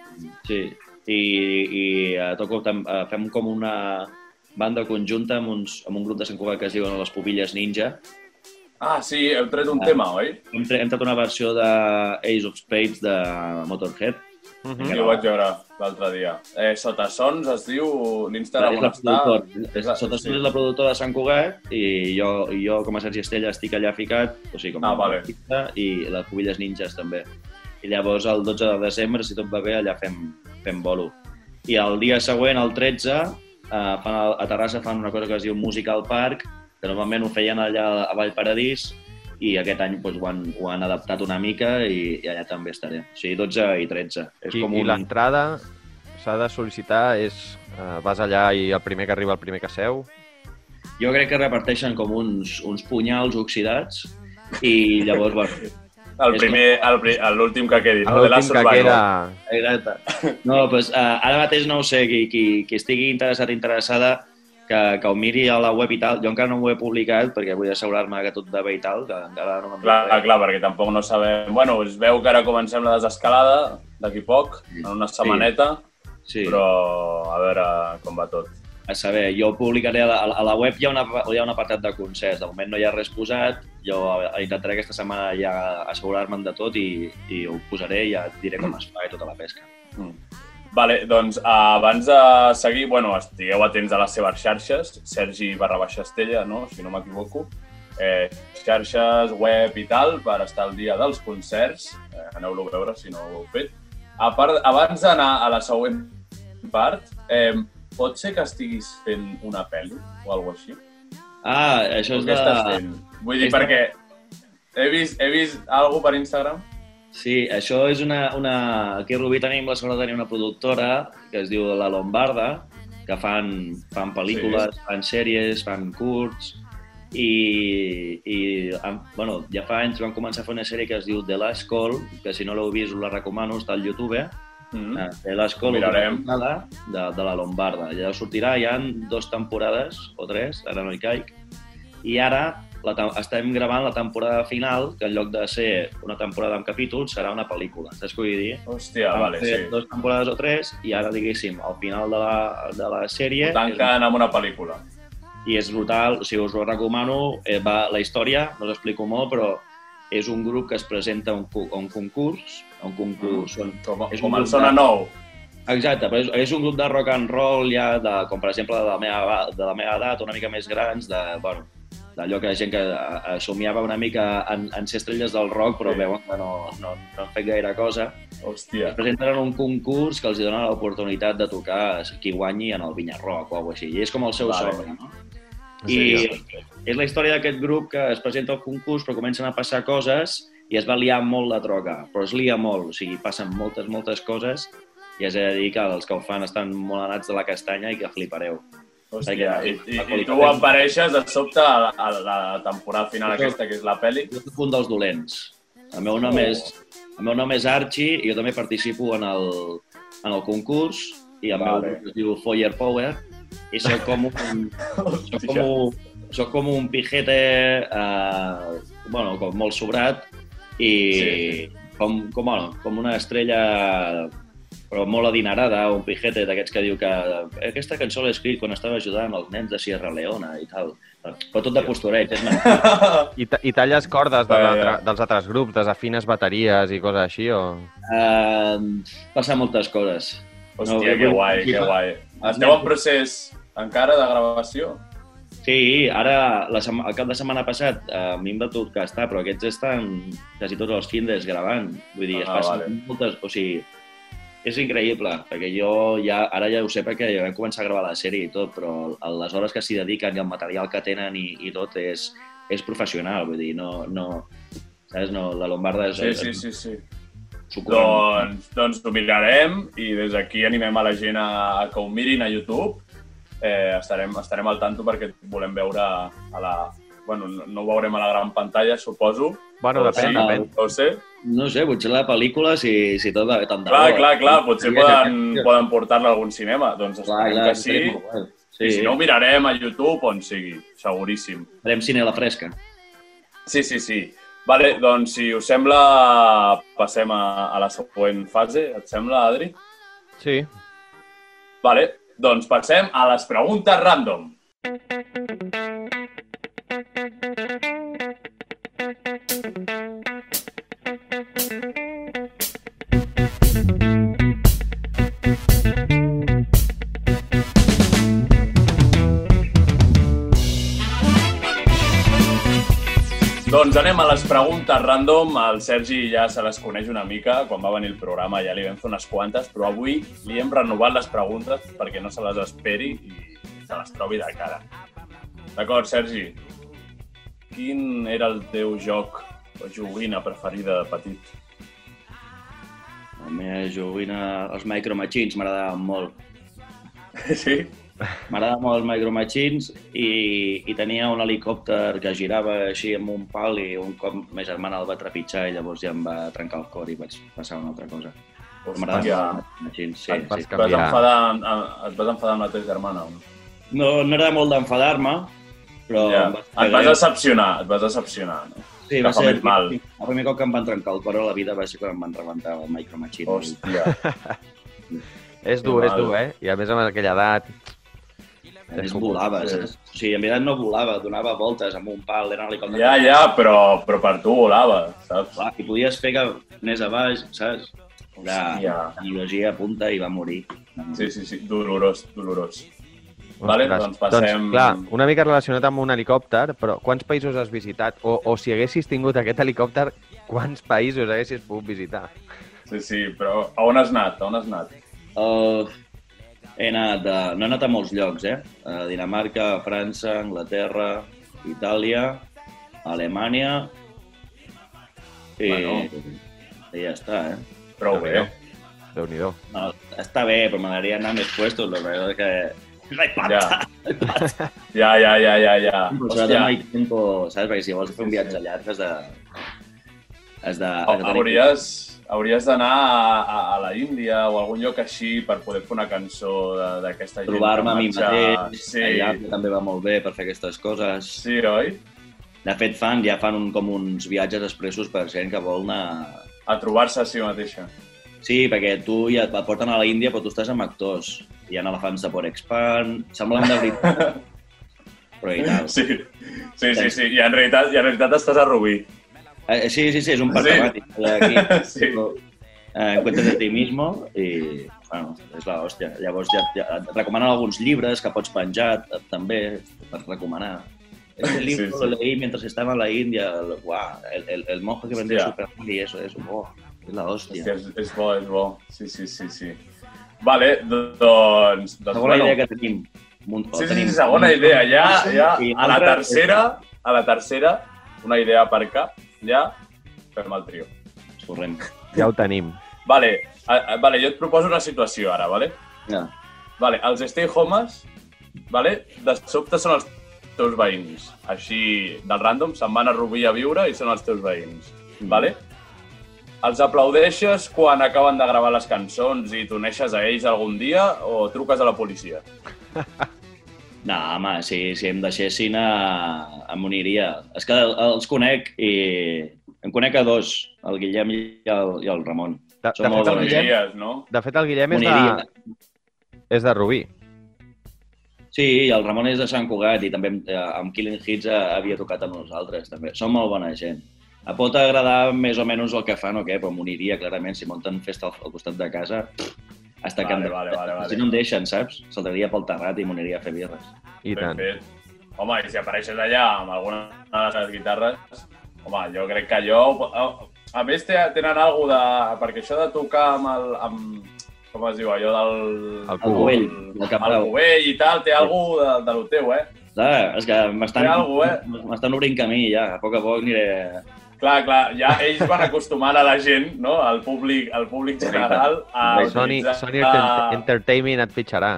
sí, i, i uh, toco, tam, uh, fem com una banda conjunta amb, uns, amb un grup de Sant Cugat que es diuen Les Pubilles Ninja. Ah, sí, heu tret un Ah. tema, oi? Hem, tre- hem tret una versió de Ace of Spades de Motorhead. Mhm. Sí, ho vaig veure l'altre dia. Eh, Sota Sons es diu l'Instagram és on la està. productora, és, la- sota sí. sí. és la productora de Sant Cugat i jo, i jo com a Sergi Estella estic allà ficat, o sigui, com a Ah, vale. artista, i les Pubilles Ninjas també. I llavors el 12 de desembre, si tot va bé, allà fem, fem bolo. I el dia següent, el 13, eh, fan, a- a Terrassa fan una cosa que es diu Musical Park, que normalment ho feien allà a Vallparadís, i aquest any doncs, ho, han, ho han adaptat una mica i, i allà també estaré. O sigui, 12 i 13. És I, com i un... l'entrada s'ha de sol·licitar, és, eh, vas allà i el primer que arriba el primer que seu? Jo crec que reparteixen com uns, uns punyals oxidats i llavors, bueno, El primer, l'últim que quedi, no? De la que queda... exacte. No, doncs, uh, ara mateix no ho sé, qui, qui, qui estigui interessat interessada que, que ho miri a la web i tal. Jo encara no ho he publicat perquè vull assegurar-me que tot va bé i tal, que encara no m'han Clar, res. clar, perquè tampoc no sabem... Bueno, es veu que ara comencem la desescalada d'aquí poc, en una setmaneta, Sí, però a veure com va tot. a saber, jo publicaré a la, a la web hi ha, una, hi ha un apartat de concerts. De moment no hi ha res posat. Jo intentaré aquesta setmana ja assegurar-me'n de tot i, i ho posaré i ja et diré com es fa i tota la pesca. Mm. Vale, doncs abans de seguir, bueno, estigueu atents a les seves xarxes, Sergi barra baixa Estella, no? si no m'equivoco, eh, xarxes, web i tal, per estar al dia dels concerts. Eh, Aneu-lo a veure si no ho heu fet. A part, abans d'anar a la següent part, eh, pot ser que estiguis fent una pel·li o alguna així? Ah, això és què estàs de... fent? Vull dir, és de- perquè he vist, he vist alguna per Instagram. Sí, això és una... una... Aquí a Rubí tenim la sort de tenir una productora que es diu La Lombarda, que fan, fan pel·lícules, sí. fan sèries, fan curts, i, i bueno, ja fa anys van començar a fer una sèrie que es diu The Last Call, que si no l'heu vist us la recomano, està al YouTube, Mm. eh, The Last Call, temporada de, de la Lombarda. Ja sortirà, hi han dues temporades, o tres, ara no hi caic, i ara la, tem- estem gravant la temporada final, que en lloc de ser una temporada amb capítols, serà una pel·lícula. Saps què vull dir? Hòstia, Vam vale, sí. dues temporades o tres, i ara, diguéssim, al final de la, de la sèrie... Ho tanquen amb una pel·lícula. I és brutal, o sigui, us ho recomano. Eh, va, la història, no us explico molt, però és un grup que es presenta a un, a un concurs, a un concurs... Són, Com, És com un grup Sona de- Nou. Exacte, però és, és un grup de rock and roll ja, de, com per exemple de la meva, de la meva edat, una mica més grans, de, bueno, d'allò que la gent que eh, eh, somiava una mica en, en ser estrelles del rock, però Sí. veuen que no, no, no han fet gaire cosa. Hòstia. Es presenten en un concurs que els dona l'oportunitat de tocar qui guanyi en el Vinya Rock o alguna així. I és com el seu Vale. somni, no? I és la història d'aquest grup que es presenta al concurs, però comencen a passar coses i es va liar molt la droga, però es lia molt, o sigui, passen moltes, moltes coses i és a dir que els que ho fan estan molt anats de la castanya i que flipareu. Hòstia, i, i, La i tu apareixes de sobte a, a la temporada final Això- aquesta, que és la pel·li. Jo soc un dels dolents. El meu nom és El meu nom és Archie i jo també participo en el, en el concurs i el meu Vale. grup es diu Foyer Power i soc com un, soc com un, soc com un pijete eh, bueno, com molt sobrat i Sí. com, com, bueno, com una estrella però molt adinerada, un pijete d'aquests que diu que aquesta cançó l'he escrit quan estava ajudant els nens de Sierra Leona i tal. Però tot de postureig, és mentida. I, i talles cordes de l'altre- dels altres grups, desafines bateries i coses així, o...? Uh, passa moltes coses. Hòstia, No, que guai, que guai. Esteu en procés encara de gravació? Sí, ara, la sema, el cap de setmana passat, eh, a mi em va tocar estar, però aquests estan quasi tots els findes gravant. Vull dir, es Ah, passen vale. moltes... O sigui, és increïble, perquè jo ja, ara ja ho sé perquè ja vam començar a gravar la sèrie i tot, però les hores que s'hi dediquen i el material que tenen i, i tot és, és professional, vull dir, no... no saps? No, la Lombarda és... Sí, sí, sí, sí. Doncs, doncs ho mirarem i des d'aquí animem a la gent a, a que ho mirin a YouTube. Eh, estarem, estarem al tanto perquè volem veure a la... Bueno, no, no ho veurem a la gran pantalla, suposo. Bueno, O depèn, sí, depèn. No sé. No sé, potser la pel·lícula, si, si tot va bé tant de Clar, bo. clar, clar, potser Sí, poden, sí. poden portar-la a algun cinema. Doncs Clar, esperem clar, que sí. molt guai. I Sí, si no, ho mirarem a YouTube on sigui, seguríssim. farem cine a la fresca. Sí, sí, sí. Vale, doncs, si us sembla, passem a, a la següent fase. Et sembla, Adri? Sí. Vale, doncs passem a les preguntes random. Doncs anem a les preguntes random. El Sergi ja se les coneix una mica. Quan va venir el programa ja li vam fer unes quantes, però avui li hem renovat les preguntes perquè no se les esperi i se les trobi de cara. D'acord, Sergi. Quin era el teu joc o joguina preferida de petit? La meva joguina, els Micro Machines m'agradaven molt. Sí? M'agradaven molt els Micro Machines i, i tenia un helicòpter que girava així amb un pal i un cop ma germana el va trepitjar i llavors ja em va trencar el cor i vaig passar a una altra cosa. M'agradaven els Machines, sí, Et vas sí. Et vas, Canviar. enfadar, amb- et vas enfadar amb la teva germana? No, no era molt d'enfadar-me, però... Ja. vaig Et vas decepcionar, et vas decepcionar. No? Sí, que va ser més mal. el primer cop que em van trencar el cor a la vida va ser quan em van rebentar el Micro Machine. Hòstia. És dur, és dur, eh? I a més amb aquella edat... A més volava, saps? O sigui, en veritat no volava, donava voltes amb un pal, era un helicòpter. Ja, ja, però, però per tu volava, saps? Clar, i podies fer que anés a baix, saps? Era Hòstia. tecnologia a punta i va morir. Sí, sí, sí, dolorós, dolorós. Vale, doncs passem- Doncs, clar, una mica relacionat amb un helicòpter, però quants països has visitat? O, o si haguessis tingut aquest helicòpter, quants països haguessis pogut visitar? Sí, sí, però a on has anat? A on has anat? Uh, he anat a, no he anat a molts llocs, eh? A Dinamarca, França, Anglaterra, Itàlia, Alemanya... I, Bueno. i ja està, eh? Prou bé. Déu-n'hi-do. No, està bé, però m'agradaria anar a més puestos, la veritat és que... Passa! Ja, ja, ja, ja, ja. Però Hòstia, Hòstia. no hi tempo, saps? Perquè si vols fer un viatge llarg has de... Has de... has de hauries, hauries d'anar a, a, a la Índia o a algun lloc així per poder fer una cançó de- d'aquesta gent. Trobar-me a mi mateix, Sí, allà també va molt bé per fer aquestes coses. sí, oi? De fet, fan, ja fan un, com uns viatges expressos per gent que vol anar... A trobar-se a si mateixa. Sí, perquè tu ja et porten a la Índia, però tu estàs amb actors. Hi ha elefants de Porexpan, semblen de veritat. però i tal. Sí, sí, sí, sí. I en realitat, i en realitat estàs a Rubí. Eh, sí, sí, sí, és un parc Sí. temàtic. Aquí, Sí. eh, encuentres de ti mismo i, bueno, és la hòstia. Llavors ja, ja et recomanen alguns llibres que pots penjar eh, també per recomanar. Este Sí, libro sí. lo leí mientras estaba en la India. El, guau, el, el, el monje que vendía Hòstia. Super y eso, eso, oh, és la hòstia. Hòstia, és, és bo, és bo. Sí, sí, sí, sí. Vale, do- doncs... doncs Segona bueno. idea que tenim. Munt, Sí, sí, sí, segona idea. Ja, ja, a la tercera, a la tercera, una idea per cap, ja fem el trio. Correm. Ja ho tenim. Vale, a, a, vale, jo et proposo una situació ara, vale? Ja. Vale, els stay homes, vale, de sobte són els teus veïns. Així, del random, se'n van a Rubí a viure i són els teus veïns, vale? Els aplaudeixes quan acaben de gravar les cançons i t'uneixes a ells algun dia o truques a la policia? No, home, si, si em deixessin, a, em uniria. És que el- els conec i em conec a dos, el Guillem i el, i el Ramon. De, Som de, fet, el. Guillem, Diries, no? de fet, el Guillem és de, és de Rubí. Sí, i el Ramon és de Sant Cugat i també amb, eh, amb Killing Hits eh, havia tocat amb nosaltres, també. Som molt bona gent. Pot agradar més o menys el que fan o què, però m'uniria, clarament, si munten festa al, al costat de casa, hasta Vale, que... vale, vale, vale. Si no em deixen, saps? Saltaria pel terrat i m'uniria a fer birres. I Ben tant. fet. Home, i si apareixes allà amb alguna de les seves guitarres, home, jo crec que allò... A més, tenen alguna de... Perquè això de tocar amb el... Amb, com es diu, allò del... El cubell, El, el el cubell i tal, té alguna de, de lo teu, eh? Clar, és que m'estan eh? m'estan obrint camí ja. A poc a poc aniré... Clar, clar, ja ells van acostumant a la gent, no?, al públic, al públic general, a Sony. Sony Enter- Entertainment et fitxarà.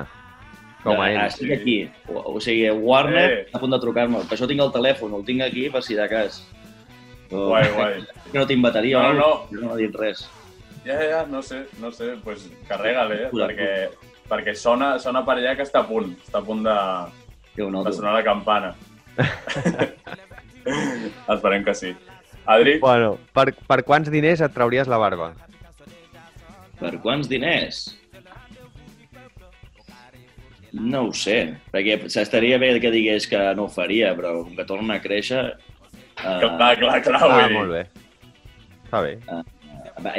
Com a Ah, ells. Estic aquí. O, o sigui, Warner Sí. a punt de trucar-me. Per això tinc el telèfon, el tinc aquí per si de cas. O, Guai, guai. Que no tinc bateria, No, no. no, no m'ha dit res. Ja, ja, no sé, no sé, doncs pues, carrega-le, eh? Pura, perquè, perquè sona, sona per allà que està a punt, està a punt de, de sonar la campana. Esperem que sí. Adri, Bueno, per, per quants diners et trauries la barba? Per quants diners? No ho sé, perquè s'estaria bé que digués que no ho faria, però com que torna a créixer... Uh, clar, clar, clar, Ah, vull dir. molt bé. Està bé.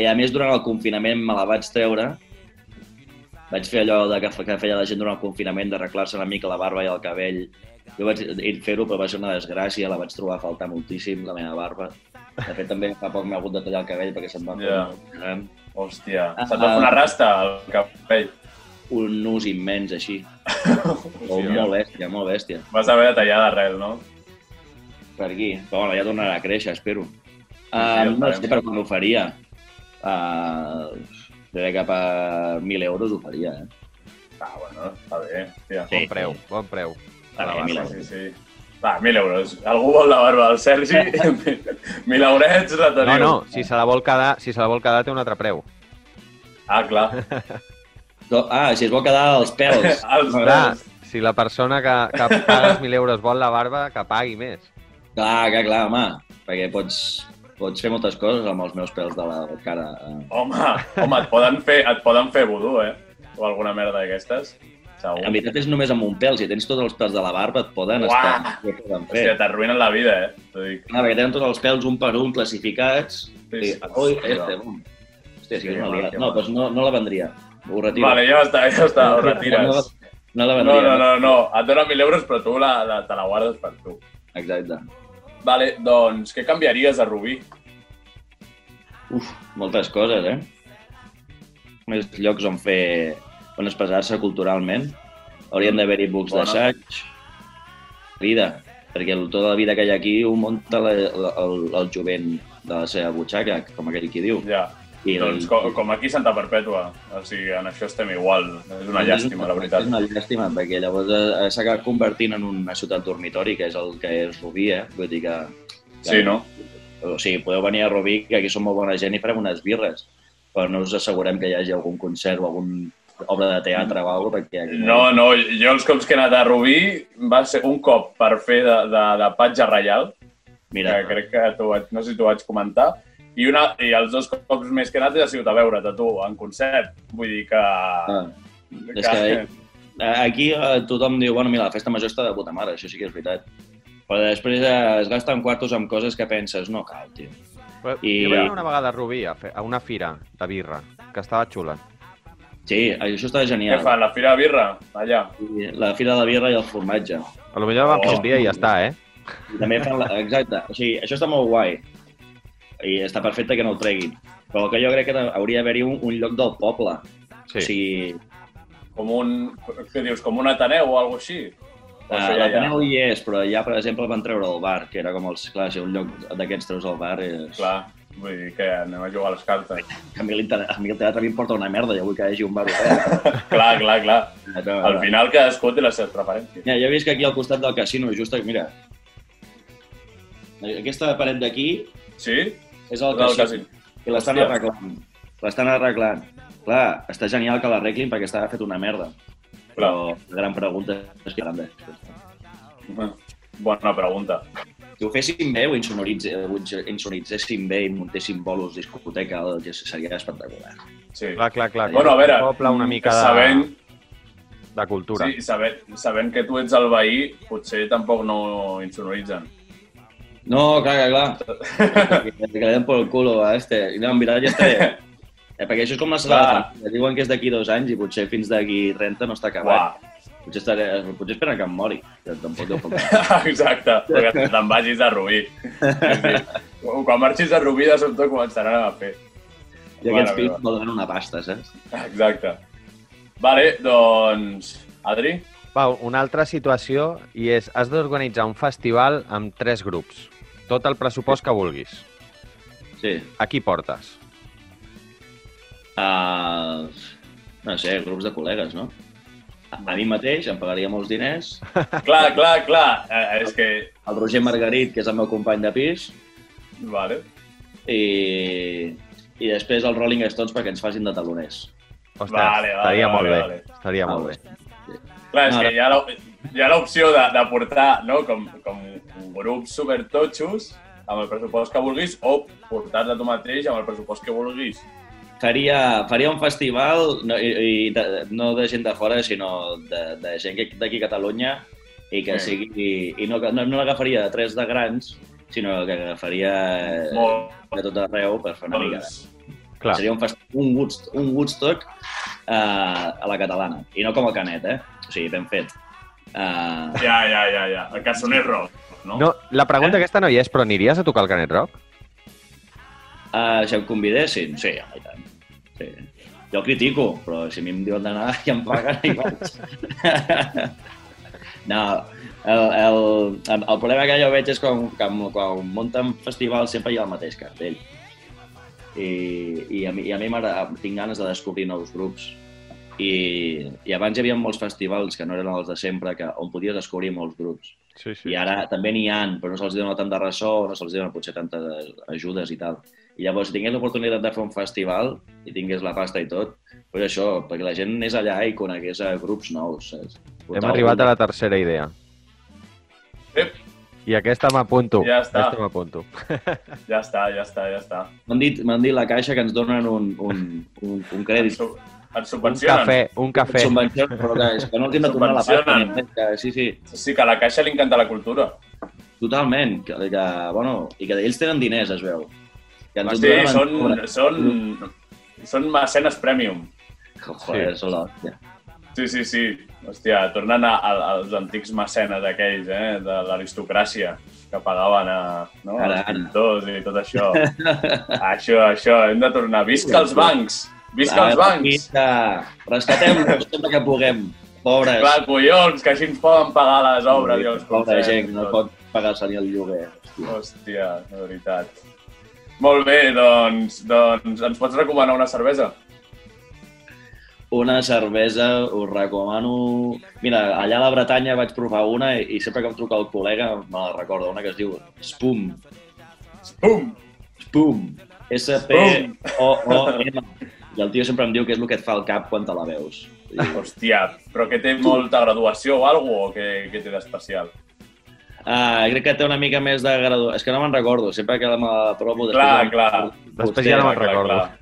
I a més, durant el confinament me la vaig treure. Vaig fer allò de que, que feia la gent durant el confinament d'arreglar-se una mica la barba i el cabell. Jo vaig fer-ho, però va ser una desgràcia, la vaig trobar a faltar moltíssim, la meva barba. De fet, també fa poc m'he hagut de tallar el cabell perquè se'm va fer Ja. molt gran. Hòstia, Ah, se't va fer una rasta al cabell. Un nus immens, així. O molt bèstia, molt bèstia. Vas haver de tallar d'arrel, no? Per aquí. Però bueno, ja tornarà a créixer, espero. sí, Uh, no sé per quan ho faria. Uh, crec que cap a 1.000 euros ho faria, eh? Ah, bueno, està bé, hòstia. Sí. Bon preu, bon preu. La 1.000 barba. euros. Sí, sí. Va, 1.000 euros. Algú vol la barba del Sergi? 1.000 eurets la teniu. No, no, si se la vol quedar, si se la vol quedar té un altre preu. Ah, clar. No, ah, si es vol quedar els pèls. Els Clar, si la persona que, que paga els 1.000 euros vol la barba, que pagui més. Clar, clar, clar, home. Perquè pots, pots fer moltes coses amb els meus pèls de la cara. eh. Home, home, et poden fer, et poden fer vudú, eh? O alguna merda d'aquestes. Segur. En veritat és només amb un pèl. Si tens tots els pèls de la barba, et poden Uah! estar... Què poden fer? Hòstia, t'arruïnen la vida, eh? T'ho dic. Ah, perquè tenen tots els pèls un per un classificats. Sí, Sí, sí. Ui, este, bom. Hòstia, sí, Sí, No, mal. doncs no, no la vendria. Ho retiro. Vale, ja està, ja està, ho retires. No, no la No, vendria. no, no, no. Et donen 1.000 euros, però tu la, la, te la guardes per tu. Exacte. Vale, doncs, què canviaries a Rubí? Uf, moltes coses, eh? Més llocs on fer... on expressar-se culturalment. Haurien d'haver-hi books d'assaig. Vida. Perquè el- tota la vida que hi ha aquí ho munta la, la, el, el jovent de la seva butxaca, com aquell qui diu. Ja. I Doncs com, com aquí Santa Perpètua. O sigui, en això estem igual. És una llàstima, la veritat. És una llàstima, perquè llavors eh, s'ha acabat convertint en una ciutat dormitori, que és el que és Rubí, eh? Vull dir que... que Sí, no? O sigui, podeu venir a Rubí, que aquí som molt bona gent i farem unes birres, però no us assegurem que hi hagi algun concert o algun obra de teatre o alguna cosa, perquè aquí No, no, jo els cops que he anat a Rubí va ser un cop per fer de, de, de patge reial, Mira, que crec que vaig, no sé si t'ho vaig comentar, i, una, i els dos cops més que he anat ha sigut a veure't a tu, en concert. Vull dir que... ah, és que eh, aquí eh, tothom diu, bueno, mira, la festa major està de puta mare, això sí que és veritat. Però després eh, es gasten quartos amb coses que penses, no cal, tio. Però I- Jo vaig anar una vegada a Rubí, a, fer, a una fira de birra, que estava xula. Sí, això està Què genial. fan, la fira de birra? Allà. I La fira de birra i el formatge. A lo millor fer Oh. un dia i ja està, eh? I també fan la... Exacte. O sigui, això està molt guai. I està perfecte que no el treguin. Però que jo crec que hauria d'haver-hi un, un lloc del poble. Sí. O sigui, Com un... Què dius, com un Ateneu o alguna cosa així? Uh, l'Ateneu hi és, però ja, per exemple, van treure el bar, que era com els... Clar, si un lloc d'aquests treus al bar és... Clar, vull dir que anem a jugar a les cartes. A mi, l'inter- a mi el teatre m'importa una merda, jo vull que hi hagi un bar clar, clar, clar. Al final cadascú té les seves preferències. Ja, jo he vist que aquí al costat del casino, just aquí, mira, aquesta paret d'aquí Sí? és el casino. casino. I l'estan arreglant. L'estan arreglant. Clar, està genial que l'arreglin perquè estava fet una merda. Però la gran pregunta és faran després. Bona pregunta. Si ho fessin bé, ho, insonoritze, ho insonoritzessin bé i muntessin bolos discoteca, que seria espectacular. Sí. Clar, clar, clar. Bueno, a veure, Un poble una mica de, sabent, de cultura. sí, sabent, sabent que tu ets el veí, potser tampoc no insonoritzen. No, clar, clar, clar. que, que le den por el culo a este. No, en veritat ja estaré. Eh, perquè això és com la sala de. Diuen que és d'aquí dos anys i potser fins d'aquí 30 no està acabat. Uah, Potser, estaré, potser esperen que em mori. Que tampoc deu faltar. exacte, perquè te'n vagis a Rubí. Sí, sí. Quan marxis a Rubí, de sobte començaran a fer. I aquests meva. volen una pasta, saps? Exacte. Vale, doncs... Adri? Va, una altra situació i és, has d'organitzar un festival amb tres grups. Tot el pressupost que vulguis. Sí. A qui portes? Uh, no sé, grups de col·legues, no? A, mi mateix em pagaria molts diners. Clar, clar, clar. Eh, és que... El Roger Margarit, que és el meu company de pis. Vale. I, i després els Rolling Stones perquè ens facin de taloners. Ostres, Vale, vale, estaria vale, molt bé. vale. Estaria Ah, molt bé. Clar, és No, que hi ha l'opció de, de portar no, com, com grups supertotxos amb el pressupost que vulguis o portar-te tu mateix amb el pressupost que vulguis. Faria, faria un festival, no, i, i de, no de gent de fora, sinó de, de gent d'aquí a Catalunya, i que Sí. sigui... I no, no, no l'agafaria de tres de grans, sinó que agafaria Molt, de tot arreu per fer una mica. Clar. Seria un, un, Woodst, un Woodstock uh, a la catalana. I no com el Canet, eh? O sigui, ben fet. Uh, Ja, ja, ja, ja. El cassoner rock, no? No, la pregunta aquesta no hi és, però aniries a tocar el Canet Rock? uh, si em convidessin, sí, i tant. Sí. Jo critico, però si a mi em diuen d'anar i em paguen, hi vaig. no, el, el, el, problema que jo veig és quan, quan, quan munten festivals sempre hi ha el mateix cartell. I, i a mi, i a mi tinc ganes de descobrir nous grups. I, I abans hi havia molts festivals que no eren els de sempre, que, on podies descobrir molts grups. Sí, I ara també n'hi han, però no se'ls dona tant de ressò, no se'ls dona potser tantes ajudes i tal. I llavors, si tingués l'oportunitat de fer un festival i tingués la pasta i tot, doncs això, perquè la gent anés allà i conegués a grups nous. Saps? Hem arribat a la tercera idea. Ep, I aquesta m'apunto. Ja està. Aquesta m'apunto. ja està, ja està, ja està. M'han dit, dit la caixa que ens donen un, un, un, un crèdit. su et Un subvencionen. cafè, un cafè. Subvenció, però que, és que no els hem de tornar la pasta. Subvencionen. Que, sí, sí, Sí, que a la Caixa li encanta la cultura. totalment. Que, que, bueno, I que ells tenen diners, es veu. Que ens Hosti, donen en són, són, són mecenes premium. Joder, són l'hòstia. Sí, sí, sí. Hòstia, tornen a, a, als antics mecenes aquells, eh, de l'aristocràcia, que pagaven a, no, Ara, als pintors i tot això. això, això, hem de tornar. Visca els bancs! Visca els bancs! Rescatem-los sempre que puguem. Pobres. Clar, collons, que així ens poden pagar les obres i els Pobra gent, que no pot pagar-se ni el lloguer. Hòstia. Hòstia, de veritat. Molt bé, doncs, doncs ens pots recomanar una cervesa? Una cervesa, us recomano... Mira, allà a la Bretanya vaig provar una i, i sempre que em truca el col·lega me la recordo, una que es diu Spum. Pum! Spum. S-P-O-O-M. I el tio sempre em diu que és el que et fa el cap quan te la veus. I, Hòstia, però que té molta graduació o alguna o què, què té d'especial? Ah, crec que té una mica més de gradu... És que no me'n recordo, sempre que me la provo... Clar, després- clar. Després ja no me'n recordo. clar.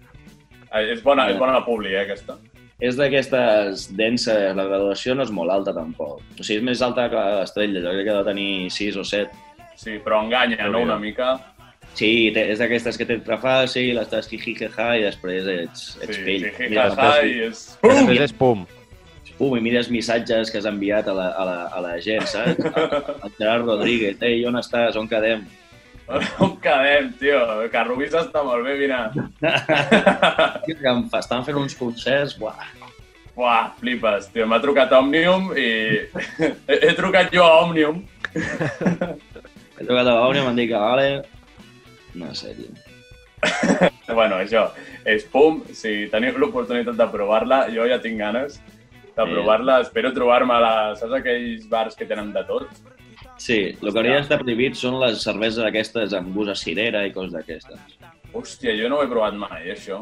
Eh, És bona, és bona publi, eh, aquesta. És d'aquestes denses, la graduació no és molt alta tampoc. O sigui, és més alta que l'estrella, jo crec que ha de tenir 6 o 7. Sí, però enganya, no?, una mica. Sí, té, és d'aquestes que t'entra fàcil, estàs jijijeja i després ets, ets Sí, pell. sí, Mira, jajaja, i és... Després és pum. Pum, i mires missatges que has enviat a la, a la, a la gent, saps? El Gerard Rodríguez, ei, on estàs, on quedem? On quedem, tio? Que Rubís està molt bé, mira. Estan fent uns concerts, buah. Buah, flipes, tio. M'ha trucat Òmnium i... he, he trucat jo a Òmnium. He trucat a l'Òmnia i m'han dit que vale... No sé, tio. Bueno, això, és pum. Si teniu l'oportunitat de provar-la, jo ja tinc ganes de Sí. provar-la. Espero trobar-me a la... Saps aquells bars que tenen de tot? Sí, el que hauria d'estar prohibit són les cerveses aquestes amb gust a cirera i coses d'aquestes. Hòstia, jo no ho he provat mai, això.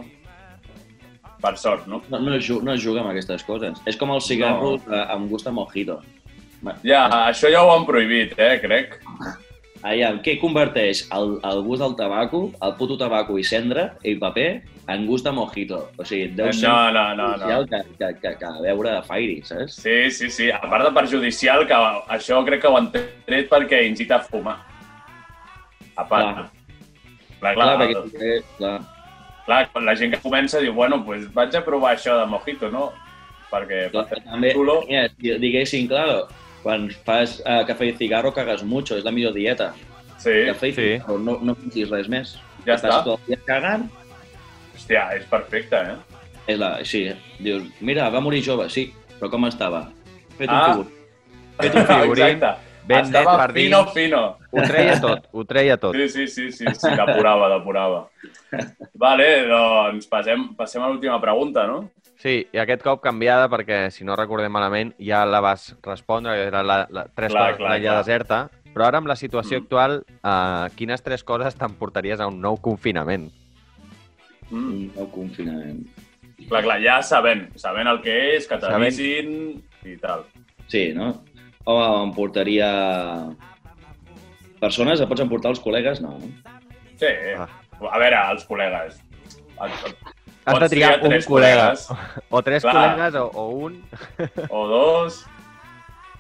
Per sort, no? No, no, es ju- no es juga amb aquestes coses. És com el cigarro no. amb gust a mojito. Ja, això ja ho han prohibit, eh, crec. Aviam, què converteix el, el gust del tabaco, el puto tabaco i cendra i paper en gust de mojito? O sigui, deu ser No, no, no, no. que, que, que, que beure Fairy, saps? Sí, sí, sí. A part de perjudicial, que això crec que ho han tret perquè incita a fumar. A part. Clar. Clar, clar, Clar, clar, perquè, eh, clar. clar, la gent que comença diu, bueno, pues vaig a provar això de mojito, no? Perquè clar també, mira, si diguéssim, claro, quan fas uh, cafè i cigarro cagues mucho, és la millor dieta. Sí, Cafè i Sí. cigarro, no, no mentis res més. Ja Estàs està. tot el dia cagant, hòstia, és perfecte, eh? és la, sí, dius, mira, va morir jove, sí, però com estava? Fet un Ah. figur. Fet un figurín, Exacte. Ben net Estava per fino, dins. fino. Ho treia tot, ho treia tot. Sí, sí, sí, sí, sí, depurava, depurava. Vale, doncs passem, passem a l'última pregunta, no? Sí, i aquest cop canviada perquè, si no recordem malament, ja la vas respondre, que era la, la, tres Clar, coses clar, deserta. Però ara, amb la situació Mm. actual, eh, quines tres coses t'emportaries a un nou confinament? Mm. Un nou confinament. Clar, clar, ja sabent, sabent el que és, que t'avisin i tal. Sí, no? Home, em portaria... Persones, et pots emportar els col·legues? No, no? Sí, Ah. a veure, els col·legues. Has de Pots triar triar un tres col·lega. col·legues. O tres Clar. col·legues o, o un. O dos...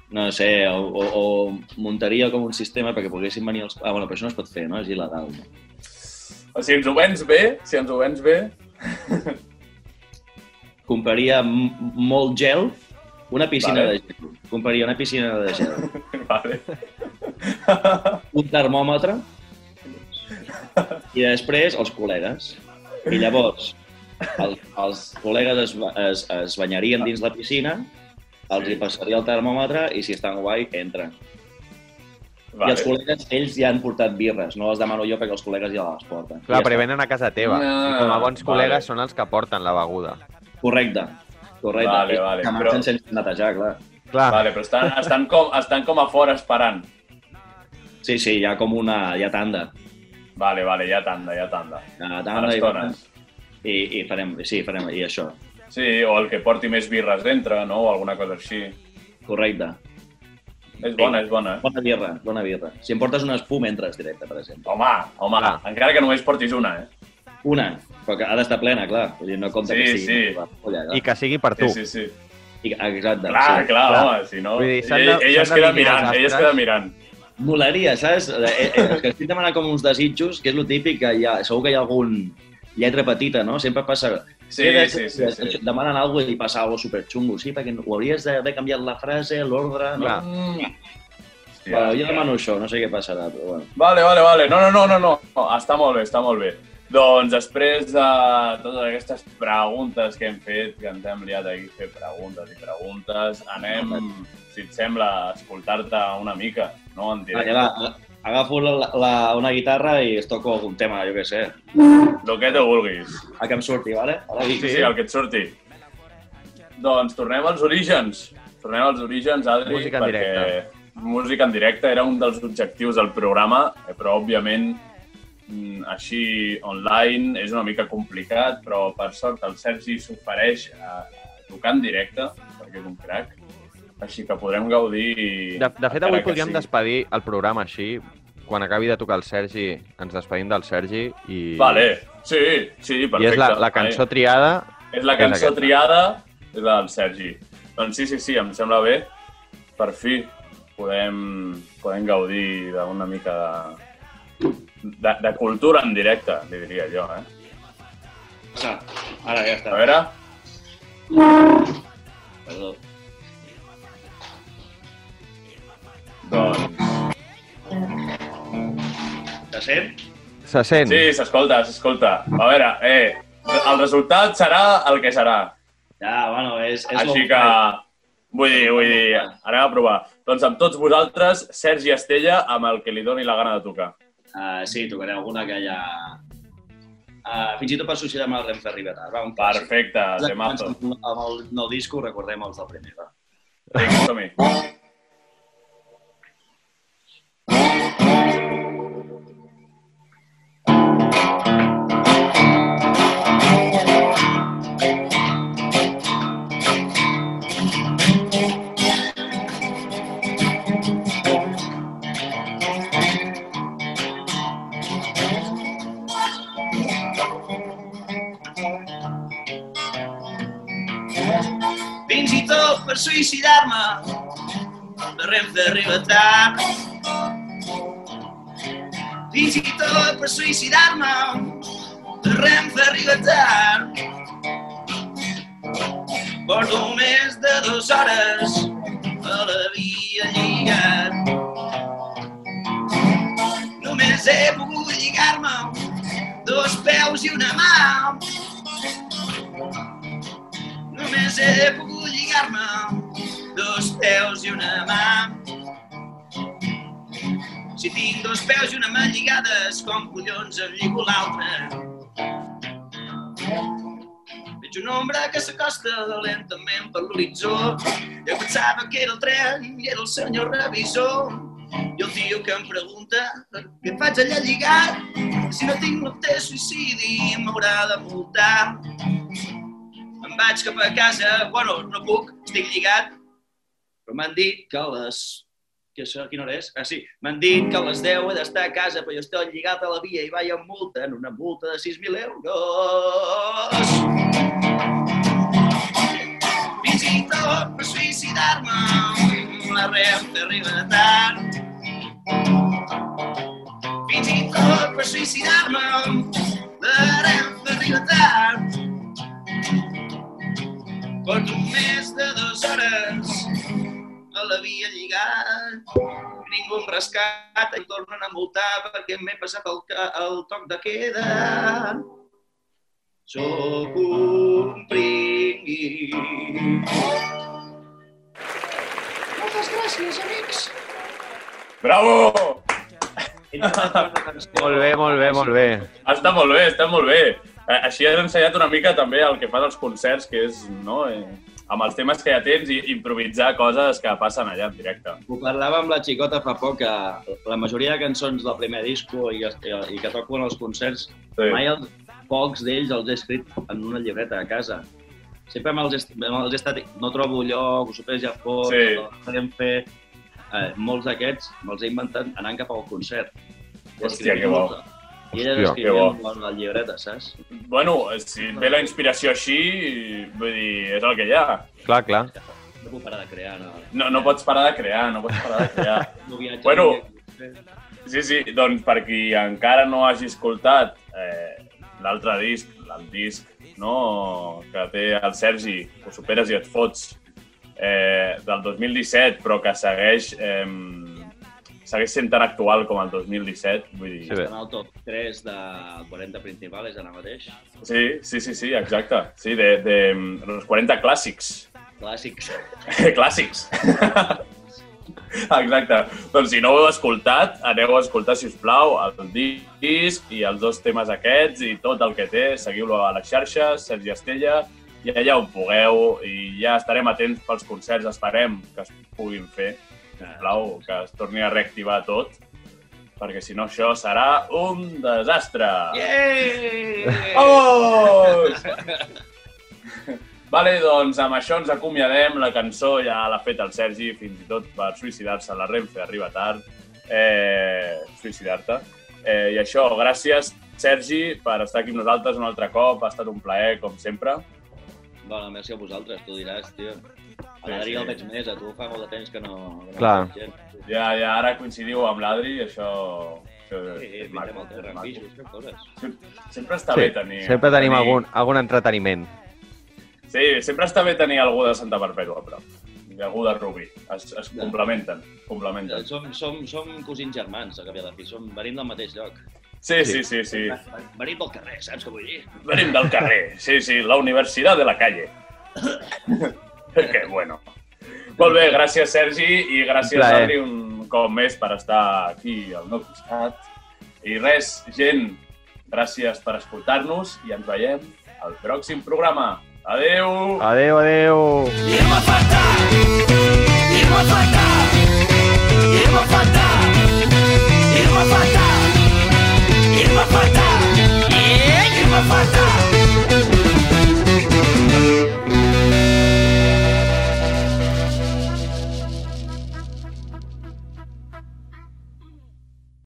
No sé, o, o, o muntaria com un sistema perquè poguessin venir els... Ah, bueno, però això no es pot fer, no? És il·legal, no? O si ens ho vens bé, si ens ho vens bé... Compraria molt gel, una piscina Vale. de gel. Compraria una piscina de gel. vale. Un termòmetre i després els col·legues. I llavors el, els col·legues es, es, es banyarien dins la piscina, els hi passaria el termòmetre i si estan guai, entren. I els col·legues, ells ja han portat birres, no les demano jo perquè els col·legues ja les porten. Clar, ja però està. venen a casa teva. Ah, I com a bons vale. col·legues són els que porten la beguda. Correcte, correcte. Vale, vale, que però- marxen sense netejar, clar. Clar, Vale, però estan, estan, com, estan com a fora esperant. Sí, sí, hi ha com una... hi ha tanda. Vale, vale, ja tanda, ja tanda. Hi ha tanda les i, i, i farem, sí, farem, i això. Sí, o el que porti més birres dintre, no? O alguna cosa així. Correcte. És bona, és bona. Bona birra, bona birra. Si em portes una espuma, entres directe, per exemple. Home, home, Clar. encara que només portis una, eh? Una, però que ha d'estar plena, clar. Vull dir, no compta Sí, que sigui... sí. polla, clar. i que sigui per tu. Sí, sí, sí. I, exacte. Clar, sí. clar, home, si no... Vull dir, ell, de- ell es queda mirant, ell es queda mirant. Molaria, saps? Eh, eh, és que estic demanant com uns desitjos, que és el típic que hi ha, segur que hi ha algun lletra petita, no? Sempre passa... Sí, sí, sí, sí. Demanen alguna cosa i passa alguna superxungo, sí, perquè ho hauries d'haver canviat la frase, l'ordre... No? Clar. Mm. Hòstia, Però jo demano això, no sé què passarà, però bueno. Vale, vale, vale. No, no, no, no, no. no. Està molt bé, està molt bé. Doncs després de totes aquestes preguntes que hem fet, que ens hem liat aquí fer preguntes i preguntes, anem, si et sembla, a escoltar-te una mica, no? En directe. va, agafo la, la, una guitarra i es toco algun tema, jo què sé. El que tu vulguis. A que em surti, vale? Ara Sí, sí, el que et surti. Doncs tornem als orígens. Tornem als orígens, Adri, Música en perquè directe. música en directe era un dels objectius del programa, eh, però òbviament així online és una mica complicat, però per sort el Sergi s'ofereix a, tocar en directe, perquè és un crac, així que podrem gaudir... De, de fet, avui podríem sigui. despedir el programa així. Quan acabi de tocar el Sergi, ens despedim del Sergi i... Vale, sí, sí, perfecte. I és la, la cançó triada. És la És cançó aquesta. triada, és la del Sergi. Doncs sí, sí, sí, em sembla bé. Per fi podem, podem gaudir d'una mica de, de, de cultura en directe, li diria jo, eh? Ah, ara ja A està. veure, Perdó. doncs... Se sent? Se sent? Sí, s'escolta, s'escolta. A veure, eh, el resultat serà el que serà. Ja, bueno, és... és Així que, vull dir, vull dir, anem a provar. Doncs amb tots vosaltres, Sergi Estella, amb el que li doni la gana de tocar. Uh, sí, tocaré alguna que ja... Uh, fins i tot per associar amb el Renfe Ribera. Va, un. Perfecte, temazo. Amb amb el nou disco recordem els del primer, va. Vinga, som-hi. Per suïcidar-me. La Renfe arriba tard. Fins i tot per suïcidar-me. La Renfe arriba tard. Porto més de dues hores a la via lligat. Només he pogut lligar-me dos peus i una mà. Només he pogut lligar-me dos peus i una mà. Si tinc dos peus i una mà lligades, com collons em lligo l'altra? Veig una ombra que s'acosta lentament per l'horitzó. Jo pensava que era el tren i era el senyor revisor. I el tio que em pregunta què faig allà lligat, si no tinc nocte suïcidi m'haurà de multar. Em vaig cap a casa, bueno, no puc, estic lligat, però m'han dit que a les... Que això, quina hora és? Ah, sí, m'han dit que a les 10 he d'estar a casa, però jo estic lligat a la via i vaig amb multa, en una multa de 6.000 euros. Tot per suïcidar-me, la Renfe arriba tard. Fins i tot per suïcidar-me, la Renfe arriba tard. Porto més de dues hores a la via lligat. Ningú em rescata i em tornen a multar perquè m'he passat el, el toc de queda. Sóc un pringui. Moltes gràcies, amics. Bravo! Molt bé, molt bé, molt bé. Està molt bé, està molt bé. Eh, Així has ensenyat una mica també el que fan els concerts, que és, no, eh, amb els temes que ja tens, i improvisar coses que passen allà en directe. Ho parlava amb la xicota fa poc, que la majoria de cançons del primer disco i, i que toco en els concerts, Sí. mai els, pocs d'ells els he escrit en una llibreta a casa. Sempre me'ls he, me'ls he estat... No trobo lloc, ho supers ja fos, Sí. podem fer... Eh, molts d'aquests me'ls he inventat anant cap al concert. Hòstia, que bo. molta. I escrivien que bo. en la llibreta, saps? Bueno, si et ve la inspiració així, vull dir, és el que hi ha. Clar, clar. No puc parar de crear, no. No, no pots parar de crear, no pots parar de crear. no Bueno. no Sí, sí, doncs per qui encara no hagi escoltat eh, l'altre disc, el disc no, que té el Sergi, ho superes i et fots, eh, del 2017, però que segueix, eh, segueix sent tan actual com el 2017, vull dir... Sí, en el top 3 del 40 principals ara mateix. Sí, sí, sí, sí exacte. Sí, de, de, de los 40 clàssics. Clàssics. clàssics. Exacte. Doncs si no ho heu escoltat, aneu a escoltar, si us plau, el disc i els dos temes aquests i tot el que té. Seguiu-lo a les xarxes, Sergi Estella, i allà on pugueu i ja estarem atents pels concerts. Esperem que es puguin fer, sisplau, que es torni a reactivar tot, perquè si no això serà un desastre. Yeah! Vamos! Vale, doncs amb això ens acomiadem. La cançó ja l'ha fet el Sergi, fins i tot per suïcidar-se a la Renfe arriba tard. Eh, Suïcidar-te. Eh, I això, gràcies, Sergi, per estar aquí amb nosaltres un altre cop. Ha estat un plaer, com sempre. Bueno, merci a vosaltres, tu diràs, tio. A Sí, l'Adri sí. el veig més, a tu fa molt de temps que no... Que Clar. Ja, ja ara coincidiu amb l'Adri, això... això Sí, és maco, coses. Sempre està Sí, bé tenir... sempre tenim tenir- algun, algun entreteniment. Sí, sempre està bé tenir algú de Santa Perpètua, però. I algú de Rubí. Es, es Ja. complementen, complementen. Som, som, som cosins germans, a cap i a la fi. Som, venim del mateix lloc. Sí, sí, sí, sí. Venim del carrer, saps què vull dir? Venim del carrer. Sí, sí, la Universitat de la Calle. que bueno. Molt bé, gràcies Sergi i gràcies Plaer. Adri un cop més per estar aquí al meu costat. I res, gent, gràcies per escoltar-nos i ens veiem al pròxim programa. Adeu! Adeu, adeu! I falta! va falta! I falta! va falta! I falta! va falta! I falta! I! I!